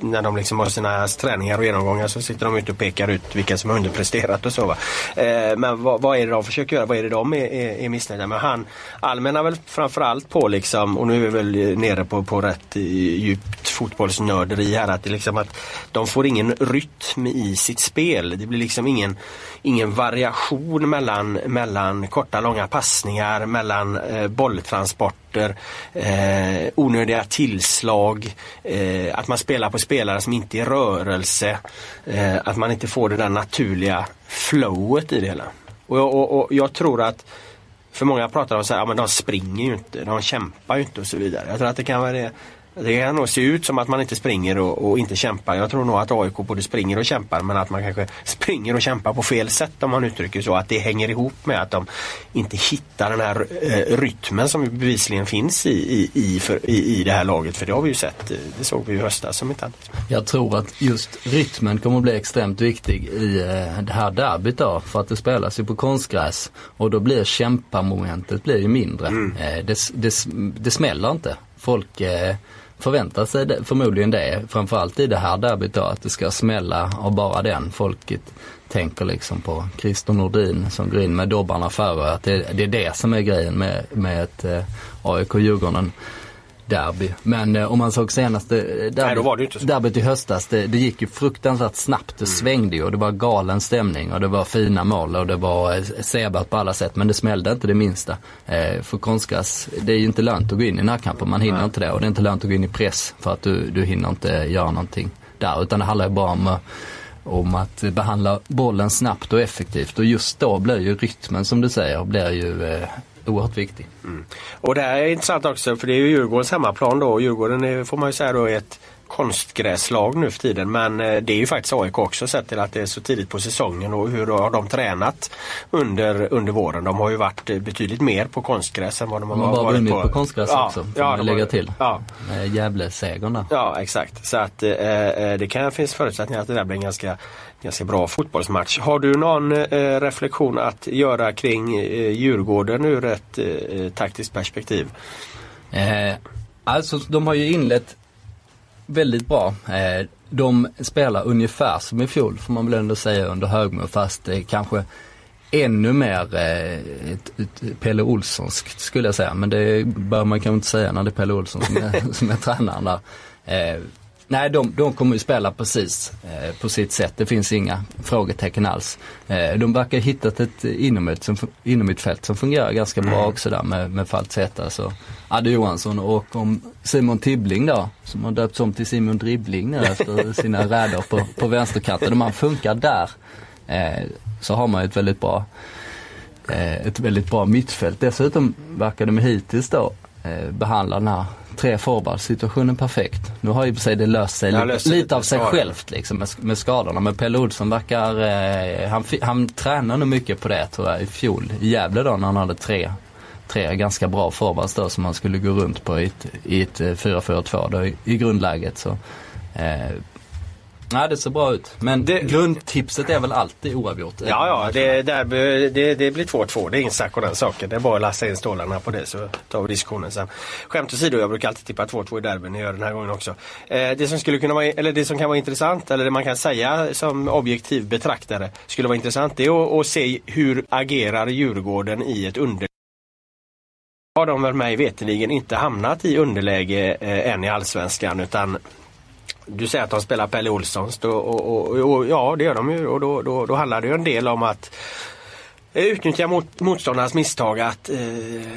när de liksom har sina träningar och genomgångar så sitter de ute och pekar ut vilka som har underpresterat och så. Va? Eh, men vad, vad, är det de försöker göra? Vad är det de är, är, är missnöjda med? Han allmänna väl framförallt på liksom, och nu är vi väl nere på, på rätt djupt fotbollsnörderi här, att, det liksom att de får ingen rytm i sitt spel. Det blir liksom ingen, ingen variation mellan, mellan korta långa passningar, mellan eh, bolltransporter, eh, onödiga tillslag, eh, att man spelar på spelare som inte är i rörelse, eh, att man inte får det där naturliga flowet i det hela. Och, och, och jag tror att för många pratar om att ja, de springer ju inte, de kämpar ju inte och så vidare. Jag tror att det kan vara det det kan nog se ut som att man inte springer och, och, inte kämpar. Jag tror nog att AIK både springer och kämpar men att man kanske springer och kämpar på fel sätt om man uttrycker så. Att det hänger ihop med att de inte hittar den här eh, rytmen som bevisligen finns i, i, i, för, i, i det här laget. För det har vi ju sett. Det såg vi i höstas som inte annat. Jag tror att just rytmen kommer att bli extremt viktig i eh, det här derbyt då. För att det spelas ju på konstgräs och då blir kämpamomentet blir ju mindre. Mm. Eh, det, det, det smäller inte. Folk eh, förväntar sig det, förmodligen det. Framförallt i det här derbyt då, att det ska smälla av bara den. Folket tänker liksom på Christer Nordin som går in med dobbarna före. Att det, det är det som är grejen med, med ett eh, AIK-Djurgården derby. Men eh, om man såg senaste eh, derby, derbyt i höstas, det, det, gick ju fruktansvärt snabbt. Det mm. svängde ju och det var galen stämning och det var fina mål och det var eh, sebart på alla sätt. Men det smällde inte det minsta. Eh, för konstgräs, det är ju inte lönt att gå in i närkamper. Man hinner Nej. inte det och det är inte lönt att gå in i press för att du, du hinner inte göra någonting där. Utan det handlar ju bara om om att behandla bollen snabbt och effektivt och just då blir ju rytmen som du säger blir ju eh, oerhört viktig. Mm. Och det här är intressant också för det är ju Djurgårdens hemmaplan då. Djurgården är, får man ju säga då är ett konstgräslag nu för tiden. Men eh, det är ju faktiskt AIK också sett till att det är så tidigt på säsongen och hur har de tränat under, under våren. De har ju varit eh, betydligt mer på konstgräs än vad de, de har, har varit vunnit på. på konstgräs ja, också, får ja, man lägga till. Ja. Gävle-segern där. Ja exakt. Så att eh, eh, det kan finnas förutsättningar att det där blir en ganska, ganska bra fotbollsmatch. Har du någon eh, reflektion att göra kring eh, Djurgården ur ett eh, taktiskt perspektiv? Eh, alltså de har ju inlett väldigt bra. Eh, de spelar ungefär som i fjol får man väl ändå säga under Högmo fast eh, kanske ännu mer eh, ett, ett Pelle Olssonskt skulle jag säga. Men det bör man kanske inte säga när det är Pelle Olsson som är, som är tränaren där. Nej, de, de kommer ju spela precis eh, på sitt sätt. Det finns inga frågetecken alls. Eh, de verkar ha hittat ett inomhutfält som fungerar ganska bra mm. också där med, med Faltzeta. Alltså Adde Johansson och om Simon Tibbling då, som har döpts om till Simon Dribbling nu efter sina räder på, på vänsterkanten. Om man funkar där eh, så har man ett väldigt bra eh, ett väldigt bra mittfält. Dessutom verkar de hittills då eh, behandla den här tre situationen perfekt. Nu har ju för sig det löst sig lite, lite av sig skador. självt liksom med, med skadorna. Men Pelle Olsson verkar, eh, han, han tränar nog mycket på det tror jag i fjol i Gävle då när han hade tre tre ganska bra forwards då som man skulle gå runt på i ett, i ett 4-4-2 eh, då i, i grundläget. Så, eh, Nej det ser bra ut. Men det, grundtipset är väl alltid oavgjort? Ja, ja det, där, det, det blir 2-2. Det är ingen snack om den saken. Det är bara att lasta in stålarna på det så tar vi diskussionen sen. Skämt åsido, jag brukar alltid tippa 2-2 i derbyn. Jag gör den här gången också. Eh, det som skulle kunna vara, eller det som kan vara intressant, eller det man kan säga som objektiv betraktare skulle vara intressant, det är att, att se hur agerar Djurgården i ett under har de väl mig veteligen inte hamnat i underläge eh, än i Allsvenskan utan du säger att de spelar Pelle Olssons och, och, och, och, ja det gör de ju och då, då, då handlar det ju en del om att utnyttja mot, motståndarnas misstag att eh,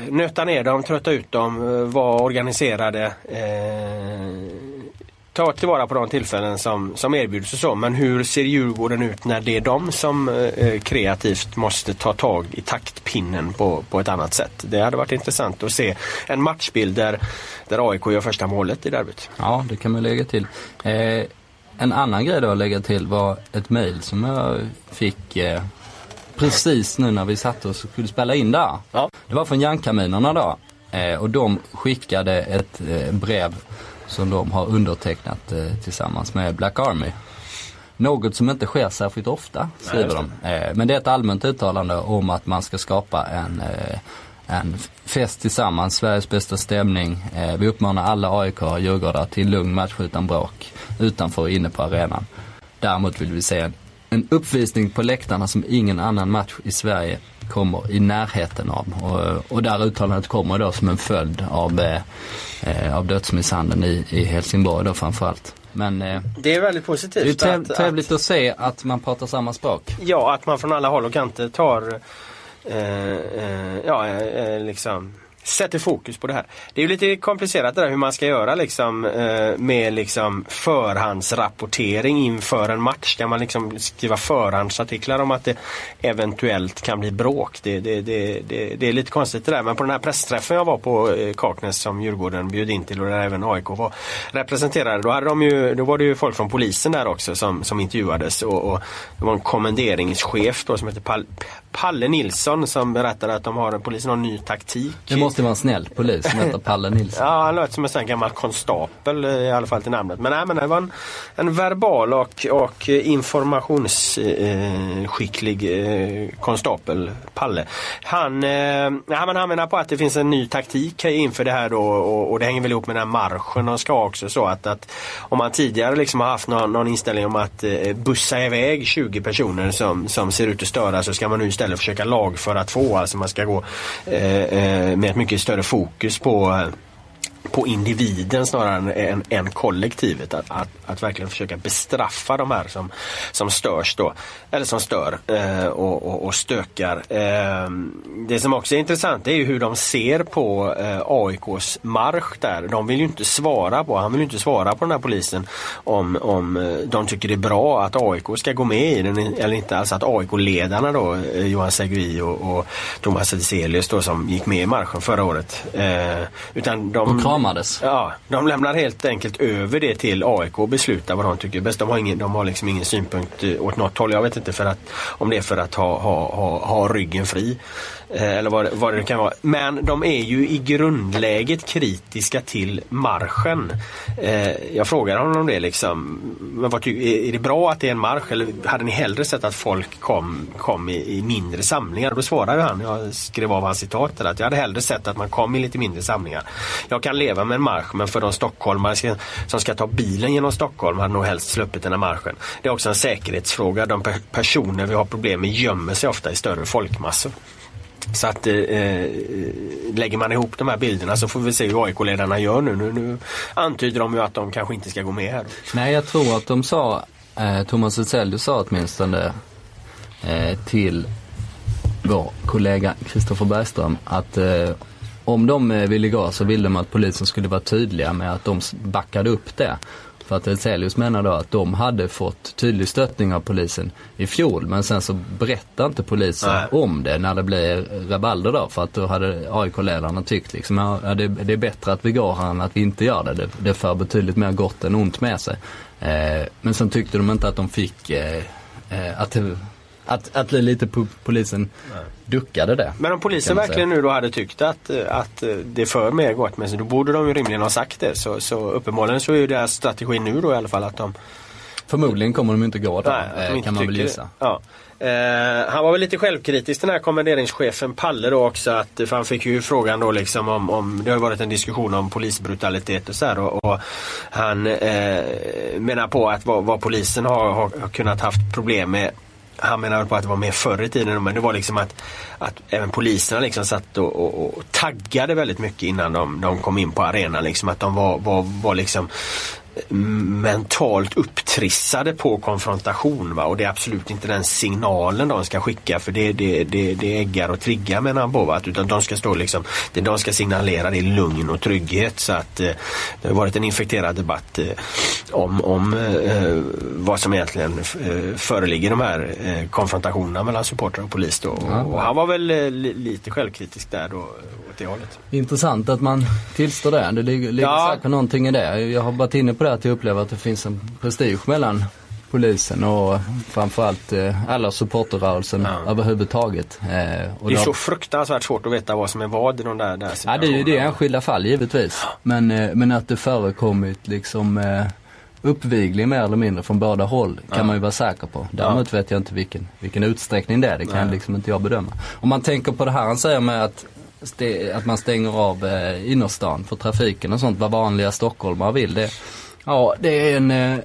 nöta ner dem, trötta ut dem, eh, vara organiserade. Eh, ta tillvara på de tillfällen som, som erbjuds och så. Men hur ser Djurgården ut när det är de som eh, kreativt måste ta tag i taktpinnen på, på ett annat sätt? Det hade varit intressant att se en matchbild där, där AIK gör första målet i derbyt. Ja, det kan man lägga till. Eh, en annan grej då att lägga till var ett mejl som jag fick eh, precis nu när vi satt oss och skulle spela in där. Ja. Det var från Järnkaminerna då. Eh, och de skickade ett eh, brev som de har undertecknat eh, tillsammans med Black Army. Något som inte sker särskilt ofta, skriver de. Eh, men det är ett allmänt uttalande om att man ska skapa en, eh, en fest tillsammans, Sveriges bästa stämning. Vi uppmanar alla AIK och Djurgårdar till lugn match utan bråk utanför och inne på arenan. Däremot vill vi se en, en uppvisning på läktarna som ingen annan match i Sverige kommer i närheten av. Och, och där uttalandet kommer då som en följd av, eh, eh, av dödsmisshandeln i, i Helsingborg då framförallt. Men eh, Det är väldigt positivt. det är att- trevligt att se att man pratar samma språk. Ja, att man från alla håll och kanter tar eh, eh, ja, eh, liksom sätter fokus på det här. Det är ju lite komplicerat det där hur man ska göra liksom eh, med liksom förhandsrapportering inför en match. Ska man liksom skriva förhandsartiklar om att det eventuellt kan bli bråk? Det, det, det, det, det är lite konstigt det där. Men på den här pressträffen jag var på eh, Kaknäs som Djurgården bjöd in till och där även AIK var representerade. Då, hade de ju, då var det ju folk från polisen där också som, som intervjuades. Och, och det var en kommenderingschef då som heter Pal Palle Nilsson som berättade att de har, polisen har en ny taktik. Det måste vara en snäll polis som heter Palle Nilsson. Ja, han lät som en sån gammal konstapel eh, i alla fall till namnet. Men, nej, men det var en, en verbal och, och informationsskicklig eh, konstapel, Palle. Han, eh, ja, men han menar på att det finns en ny taktik inför det här då och, och det hänger väl ihop med den här marschen de ska också. Så att, att om man tidigare liksom har haft någon, någon inställning om att eh, bussa iväg 20 personer som, som ser ut att störa så ska man nu istället försöka lagföra två. Alltså man ska gå eh, eh med ett mycket större fokus på eh, på individen snarare än, än, än kollektivet. Att, att, att verkligen försöka bestraffa de här som, som störs då. Eller som stör eh, och, och, och stökar. Eh, det som också är intressant är ju hur de ser på eh, AIKs marsch där. De vill ju inte svara på, han vill ju inte svara på den här polisen om, om eh, de tycker det är bra att AIK ska gå med i den eller inte. Alltså att AIK-ledarna då, eh, Johan Segui och, och Thomas Edselius då som gick med i marschen förra året. Eh, utan de, kramades. Ja, de lämnar helt enkelt över det till AIK och beslutar vad de tycker är bäst. De har, ingen, de har liksom ingen synpunkt eh, åt något håll. Jag vet inte för att, om det är för att ha, ha, ha, ha ryggen fri. Eh, eller vad, vad det kan vara. Men de är ju i grundläget kritiska till marschen. Eh, jag frågar honom det liksom. Men vad är, det bra att det är en marsch eller hade ni hellre sett att folk kom, kom i, i mindre samlingar? Då svarar ju han, jag skrev av hans citat där, att jag hade hellre sett att man kom i lite mindre samlingar. Jag kan leva med en marsch men för de stockholmare ska- som ska ta bilen genom Stockholm hade nog helst sluppit den här marschen. Det är också en säkerhetsfråga. De personer vi har problem med gömmer sig ofta i större folkmassor. Så att eh, eh, lägger man ihop de här bilderna så får vi se hur AIK-ledarna gör nu. nu. Nu antyder de ju att de kanske inte ska gå med här. Nej, jag tror att de sa, eh, Thomas Edselius sa åtminstone eh, till vår kollega Kristoffer Bergström att eh, om de eh, ville gå så ville de att polisen skulle vara tydliga med att de backade upp det. För att Edselius menar då att de hade fått tydlig stöttning av polisen i fjol men sen så berättar inte polisen Nej. om det när det blir rabalder då för att då hade AIK-ledarna tyckt liksom ja, det, det är bättre att vi går här än att vi inte gör det. Det, det för betydligt mer gott än ont med sig. Eh, men sen tyckte de inte att de fick eh, eh, att, att, att lite po- polisen duckade det. Men om polisen verkligen nu då hade tyckt att, att det för mer gott med sig då borde de ju rimligen ha sagt det. Så, så uppenbarligen så är ju deras strategi nu då i alla fall att de Förmodligen kommer de inte gå då, Nej, eh, inte kan man väl gissa. Ja. Eh, han var väl lite självkritisk den här kommenderingschefen Palle då också. Att, för han fick ju frågan då liksom om, om det har varit en diskussion om polisbrutalitet och så här. Och, och han eh, menar på att vad, vad polisen har, har kunnat haft problem med han menar på att det var mer förr i tiden men det var liksom att, att även poliserna liksom satt och, och, och taggade väldigt mycket innan de, de kom in på arenan. Liksom, att de var, var, var liksom mentalt upptrissade på konfrontation. Va? Och det är absolut inte den signalen de ska skicka för det, det, det, det äggar och triggar menar han på. Va? Utan de ska stå liksom, det de ska signalera det är lugn och trygghet. Så att eh, det har varit en infekterad debatt eh, om, om eh, vad som egentligen eh, föreligger i de här eh, konfrontationerna mellan supportrar och polis. Då. Ja. Och han var väl eh, li, lite självkritisk där då, åt det hållet. Intressant att man tillstår det. Det ligger, ligger Ja. säkert någonting i det. Jag har varit inne på det att jag upplever att det finns en prestige mellan polisen och framförallt eh, alla supporterrörelsen Ja. överhuvudtaget. Eh, Det är så fruktansvärt svårt att veta vad som är vad i de där, där Ja det är ju det situationerna. enskilda fall givetvis. Men, eh, men att det förekommit liksom eh, uppvigling mer eller mindre från båda håll kan Ja. man ju vara säker på. Däremot vet jag inte vilken, vilken utsträckning det är. Det kan liksom inte jag bedöma. Om man tänker på det här han säger med att, att man stänger av eh, innerstan för trafiken och sånt. Vad vanliga stockholmare vill. Det, ja det är en eh,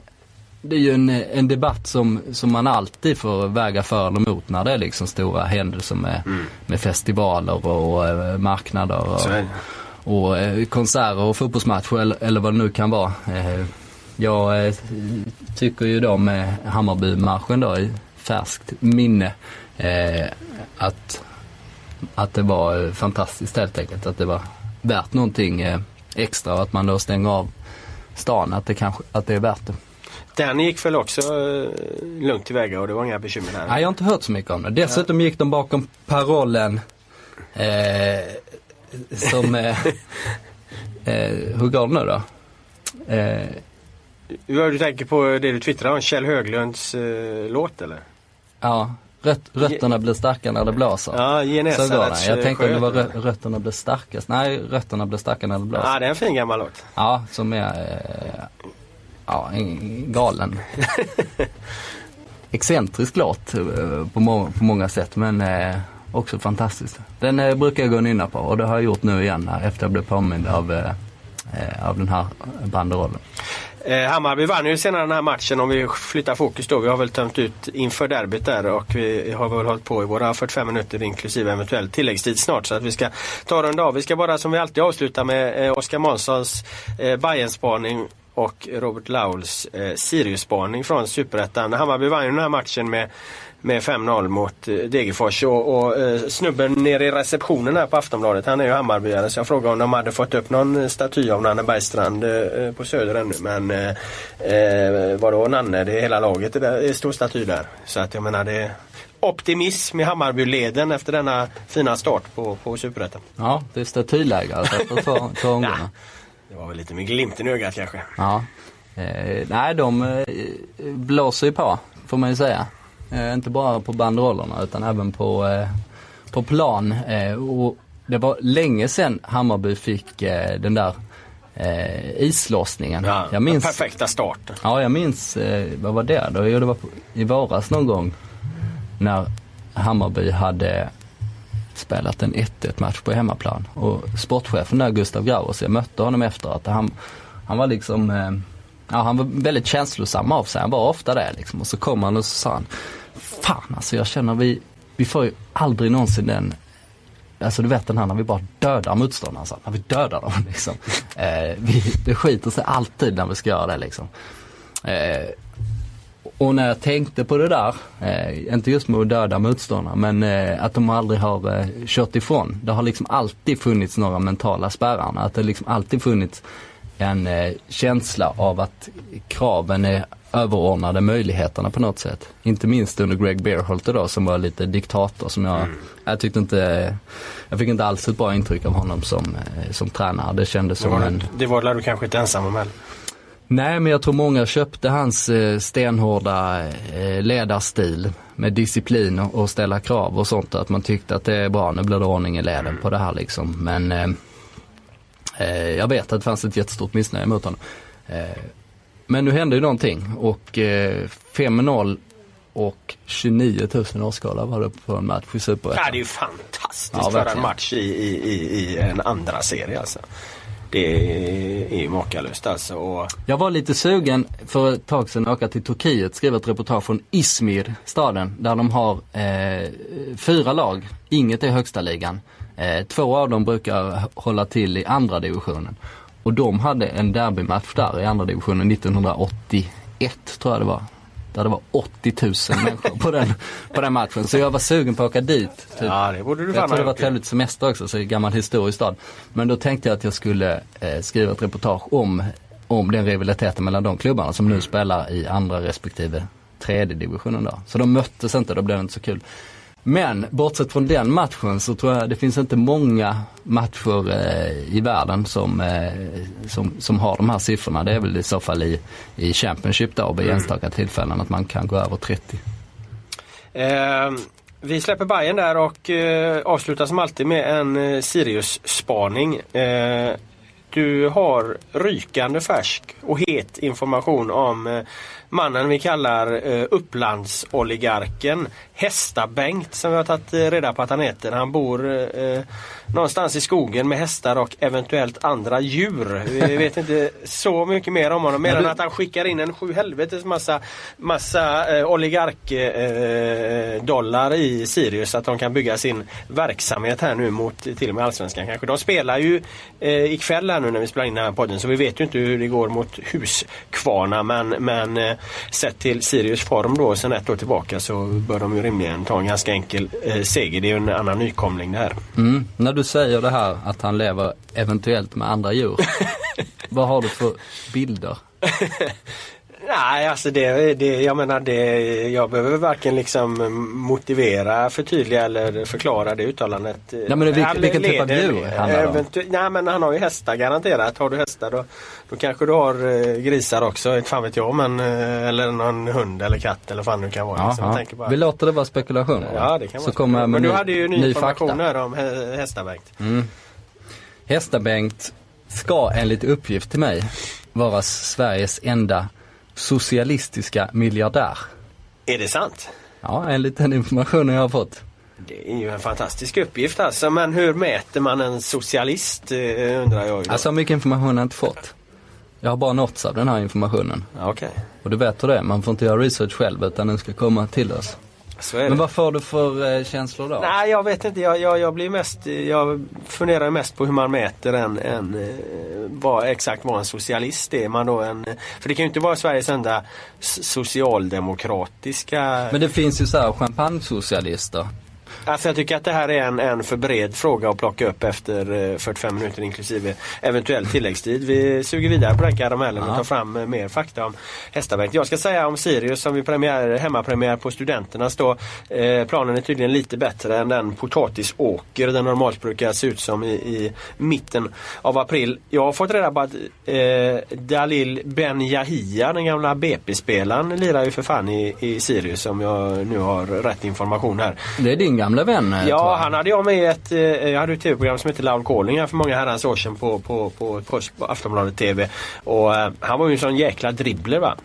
det är ju en, en debatt som, som man alltid får väga för eller emot när det är liksom stora händelser med, med festivaler och eh, marknader. Och, Mm. Och eh, konserter och fotbollsmatcher eller, eller vad det nu kan vara. Eh, jag eh, tycker ju då med Hammarby-marschen då i färskt minne eh, att, att det var eh, fantastiskt helt enkelt. Att det var värt någonting eh, extra och att man då stänger av stan. Att det, kanske, att det är värt det. Den gick väl också eh, lugnt tillväga och det var inga bekymmer där. Nej, jag har inte hört så mycket om det. Dessutom gick de bakom parollen eh, som, eh, eh, hur går det nu då? Eh, Du tänker på det du twittrade om Kjell Höglunds låt eller? ja, rött, rötterna blir starka när det blåser. Ja, så går den. Jag tänkte om det var rö- rötterna blir starkast. Nej, rötterna blir starka när det blåser. Ja, det är en fin gammal låt. Ja, som är eh, ja, en galen. Excentrisk låt eh, på, må- på många sätt men eh, också fantastisk. Den eh, brukar jag gå och nynna på och det har jag gjort nu igen här, efter jag blev påmind av, eh, eh, av den här banderollen. Eh, Hammarby vann ju senare den här matchen om vi flyttar fokus då. Vi har väl tömt ut inför derbyt där och vi har väl hållit på i våra 45 minuter inklusive eventuell tilläggstid snart så att vi ska ta runda av. Vi ska bara som vi alltid avsluta med eh, Oskar Månssons eh, Bayern-spaning och Robert Lauls eh, Sirius-spaning från Superettan. Hammarby vann ju den här matchen med med 5-0 mot eh, Degerfors och, och eh, snubben nere i receptionen här på Aftonbladet han är ju Hammarbyare så jag frågade om de hade fått upp någon eh, staty av Nanne Bergstrand på Söder ännu men eh, vadå Nanne, det är hela laget det, där, det är stor staty där. Så att jag menar det optimism i Hammarbyleden efter denna fina start på, på Superettan. Ja, det är statyläge alltså efter två, två omgångar. Det var väl lite med glimten i ögat kanske. Ja. Eh, nej, de eh, blåser ju på, får man ju säga. Eh, inte bara på banderollerna utan även på, eh, på plan. Eh, och det var länge sedan Hammarby fick den där eh, islossningen. Ja, jag minns, Perfekta start. Ja, jag minns, eh, vad var det då? Jo, det var på, i våras någon gång när Hammarby hade spelat en 1-1 match på hemmaplan. Och sportchefen där, Gustav Grauers, jag mötte honom efteråt. Han, han var liksom, eh, ja han var väldigt känslosam av sig. Han var ofta det liksom. Och så kom han och så sa han, fan alltså jag känner vi, vi får ju aldrig någonsin den Alltså du vet den här när vi bara dödar motståndaren, så, när vi dödar dem liksom. Eh, vi, det skiter sig alltid när vi ska göra det liksom. Eh, och när jag tänkte på det där, eh, inte just med att döda motståndarna, men eh, att de aldrig har eh, kört ifrån. Det har liksom alltid funnits några mentala spärrar. Att det liksom alltid funnits en eh, känsla av att kraven är överordnade möjligheterna på något sätt. Inte minst under Greg Beerholter då som var lite diktator som jag, jag tyckte inte, jag fick inte alls ett bra intryck av honom som, eh, som tränare. Det kändes Det som var, en det var du kanske inte ensam om heller. Nej, men jag tror många köpte hans eh, stenhårda eh, ledarstil med disciplin och, ställa krav och sånt. Att man tyckte att det är bra, nu blir det ordning i leden på det här liksom. Men eh, jag vet att det fanns ett jättestort missnöje mot honom. Eh, men nu hände ju någonting och eh, 5-0 och 29 000 åskådare var det på en match i Ja, Superettan. det är ju fantastiskt Ja, för en match i, i, i, i en andra serie alltså. det är ju makalöst alltså. Och... Jag var lite sugen för ett tag sedan att åka till Turkiet, skriva ett reportage från Izmir, staden, där de har eh, fyra lag. Inget är högsta ligan. Eh, två av dem brukar hålla till i andra divisionen. Och de hade en derbymatch där i andra divisionen 1981 tror jag det var. Där det var 80 000 människor på den, på den matchen. Så jag var sugen på att åka dit. Typ. Ja, det borde du Jag tror det var trevligt semester också, så gammal historisk stad. Men då tänkte jag att jag skulle eh, skriva ett reportage om, om den rivaliteten mellan de klubbarna som nu spelar i andra respektive tredje divisionen då. Så de möttes inte, då blev det inte så kul. Men bortsett från den matchen så tror jag det finns inte många matcher eh, i världen som, eh, som, som har de här siffrorna. Det är väl i så fall i, i Championship då vid enstaka tillfällen att man kan gå över 30. Eh, vi släpper Bayern där och eh, avslutar som alltid med en eh, Sirius-spaning. Eh, du har rykande färsk och het information om mannen vi kallar eh, Upplandsoligarken Hästa-Bengt som vi har tagit eh, reda på att han heter. Han bor eh, någonstans i skogen med hästar och eventuellt andra djur. Vi vet inte så mycket mer om honom mer än att han skickar in en sju helvetes massa, massa eh, oligarkdollar eh, i Sirius så att de kan bygga sin verksamhet här nu mot till och med Allsvenskan kanske. De spelar ju eh, ikväll här nu när vi spelar in den här podden så vi vet ju inte hur det går mot Huskvarna men, men eh, sett till Sirius form då sen ett år tillbaka så bör de ju rimligen ta en ganska enkel eh, seger. Det är ju en annan nykomling det här. Mm. När du säger det här att han lever eventuellt med andra djur. vad har du för bilder? Nej, alltså det, det, jag menar det, jag behöver varken liksom motivera, förtydliga eller förklara det uttalandet. Nej, men det- vilken- Han vilken typ av djur handlar det om? Nej men han har ju hästar garanterat. Har du hästar då, då kanske du har eh, grisar också, inte fan vet jag men eh, eller någon hund eller katt eller vad det kan vara. liksom. Bara- Vi låter det vara spekulationer. Ja det kan Så vara kommer jag med Men du ny, hade ju ny, ny information fakta. här om hä- hästar Bengt. Hästa-Bengt ska enligt uppgift till mig vara Sveriges enda socialistiska miljardär. Är det sant? Ja, enligt den informationen jag har fått. Det är ju en fantastisk uppgift alltså. Men hur mäter man en socialist eh, undrar jag ju. då. Alltså mycket information har jag inte fått. Jag har bara nåtts av den här informationen. Okej, Och du vet hur det är, man får inte göra research själv utan den ska komma till oss. Så är det. Men vad får du för eh, känslor då? Nej, jag vet inte. Jag, jag, jag blir mest, jag funderar mest på hur man mäter en, en eh, vad, exakt vad en socialist är. Man då en, för det kan ju inte vara Sveriges enda socialdemokratiska... Men det finns ju så här champagne-socialister. Alltså jag tycker att det här är en, en för bred fråga att plocka upp efter eh, 45 minuter inklusive eventuell tilläggstid. Vi suger vidare på den karamellen och tar fram eh, mer fakta om Hästabänk. Jag ska säga om Sirius som vi premiär, hemmapremiär på Studenternas då. Eh, planen är tydligen lite bättre än den potatisåker den normalt brukar se ut som i, i mitten av april. Jag har fått reda på att eh, Dalil Ben Yahia, den gamla BP-spelaren, lirar ju för fan i, i Sirius om jag nu har rätt information här. Det är din gamla vän eh, Ja, han hade jag med i ett, eh, jag hade ett tv-program som hette Loud Calling här för många herrans år sedan på, på, på, på, på Aftonbladet TV. Och eh, han var ju en sån jäkla dribbler va.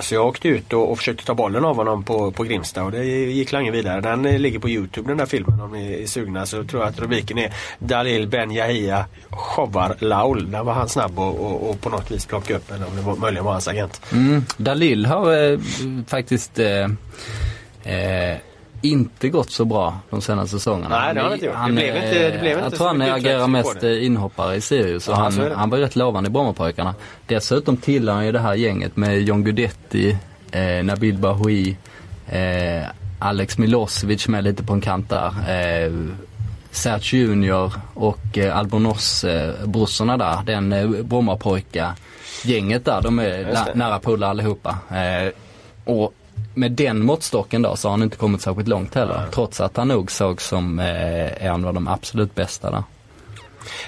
Så jag åkte ut och, och försökte ta bollen av honom på, på Grimsta och det gick länge vidare. Den ligger på Youtube den där filmen om ni är sugna så tror jag att rubriken är Dalil Ben Yahia showar Laul. Där var han snabb och, och, och på något vis plocka upp eller om det var, möjligen var hans agent. Mm. Dalil har eh, faktiskt eh, eh, inte gått så bra de senaste säsongerna. Nej, det har han inte gjort. Det blev inte- det blev inte Jag så tror han agerar mest inhoppare i Sirius och Ja, han, han var rätt lovande i Brommapojkarna. Dessutom tillhör han ju det här gänget med John Guidetti, eh, Nabil Bahoui, eh, Alex Milosevic med lite på en kant där. Eh, Serge Junior och eh, Albornoz eh, där, den eh, Brommapojka gänget där, de är nära polare allihopa. Eh, och med den måttstocken då så har han inte kommit särskilt långt heller. Trots att han nog såg som eh, en av de absolut bästa där.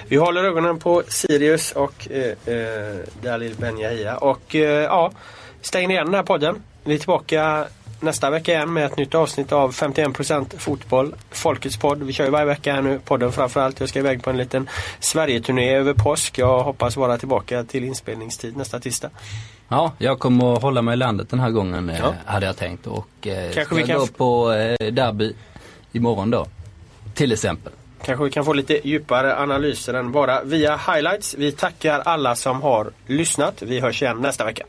Vi håller ögonen på Sirius och eh, eh, Dalil Ben Yahia. Och eh, ja, stäng igen den här podden. Vi är tillbaka nästa vecka igen med ett nytt avsnitt av 51% fotboll. Folkets podd. Vi kör ju varje vecka här nu. Podden framförallt. Jag ska iväg på en liten Sverige-turné över påsk. Jag hoppas vara tillbaka till inspelningstid nästa tisdag. Ja, jag kommer att hålla mig i landet den här gången eh, Ja. hade jag tänkt. Och eh, Kanske vi kan gå på eh, derby imorgon då. Till exempel. kanske vi kan få lite djupare analyser än bara via highlights. Vi tackar alla som har lyssnat. Vi hörs igen nästa vecka.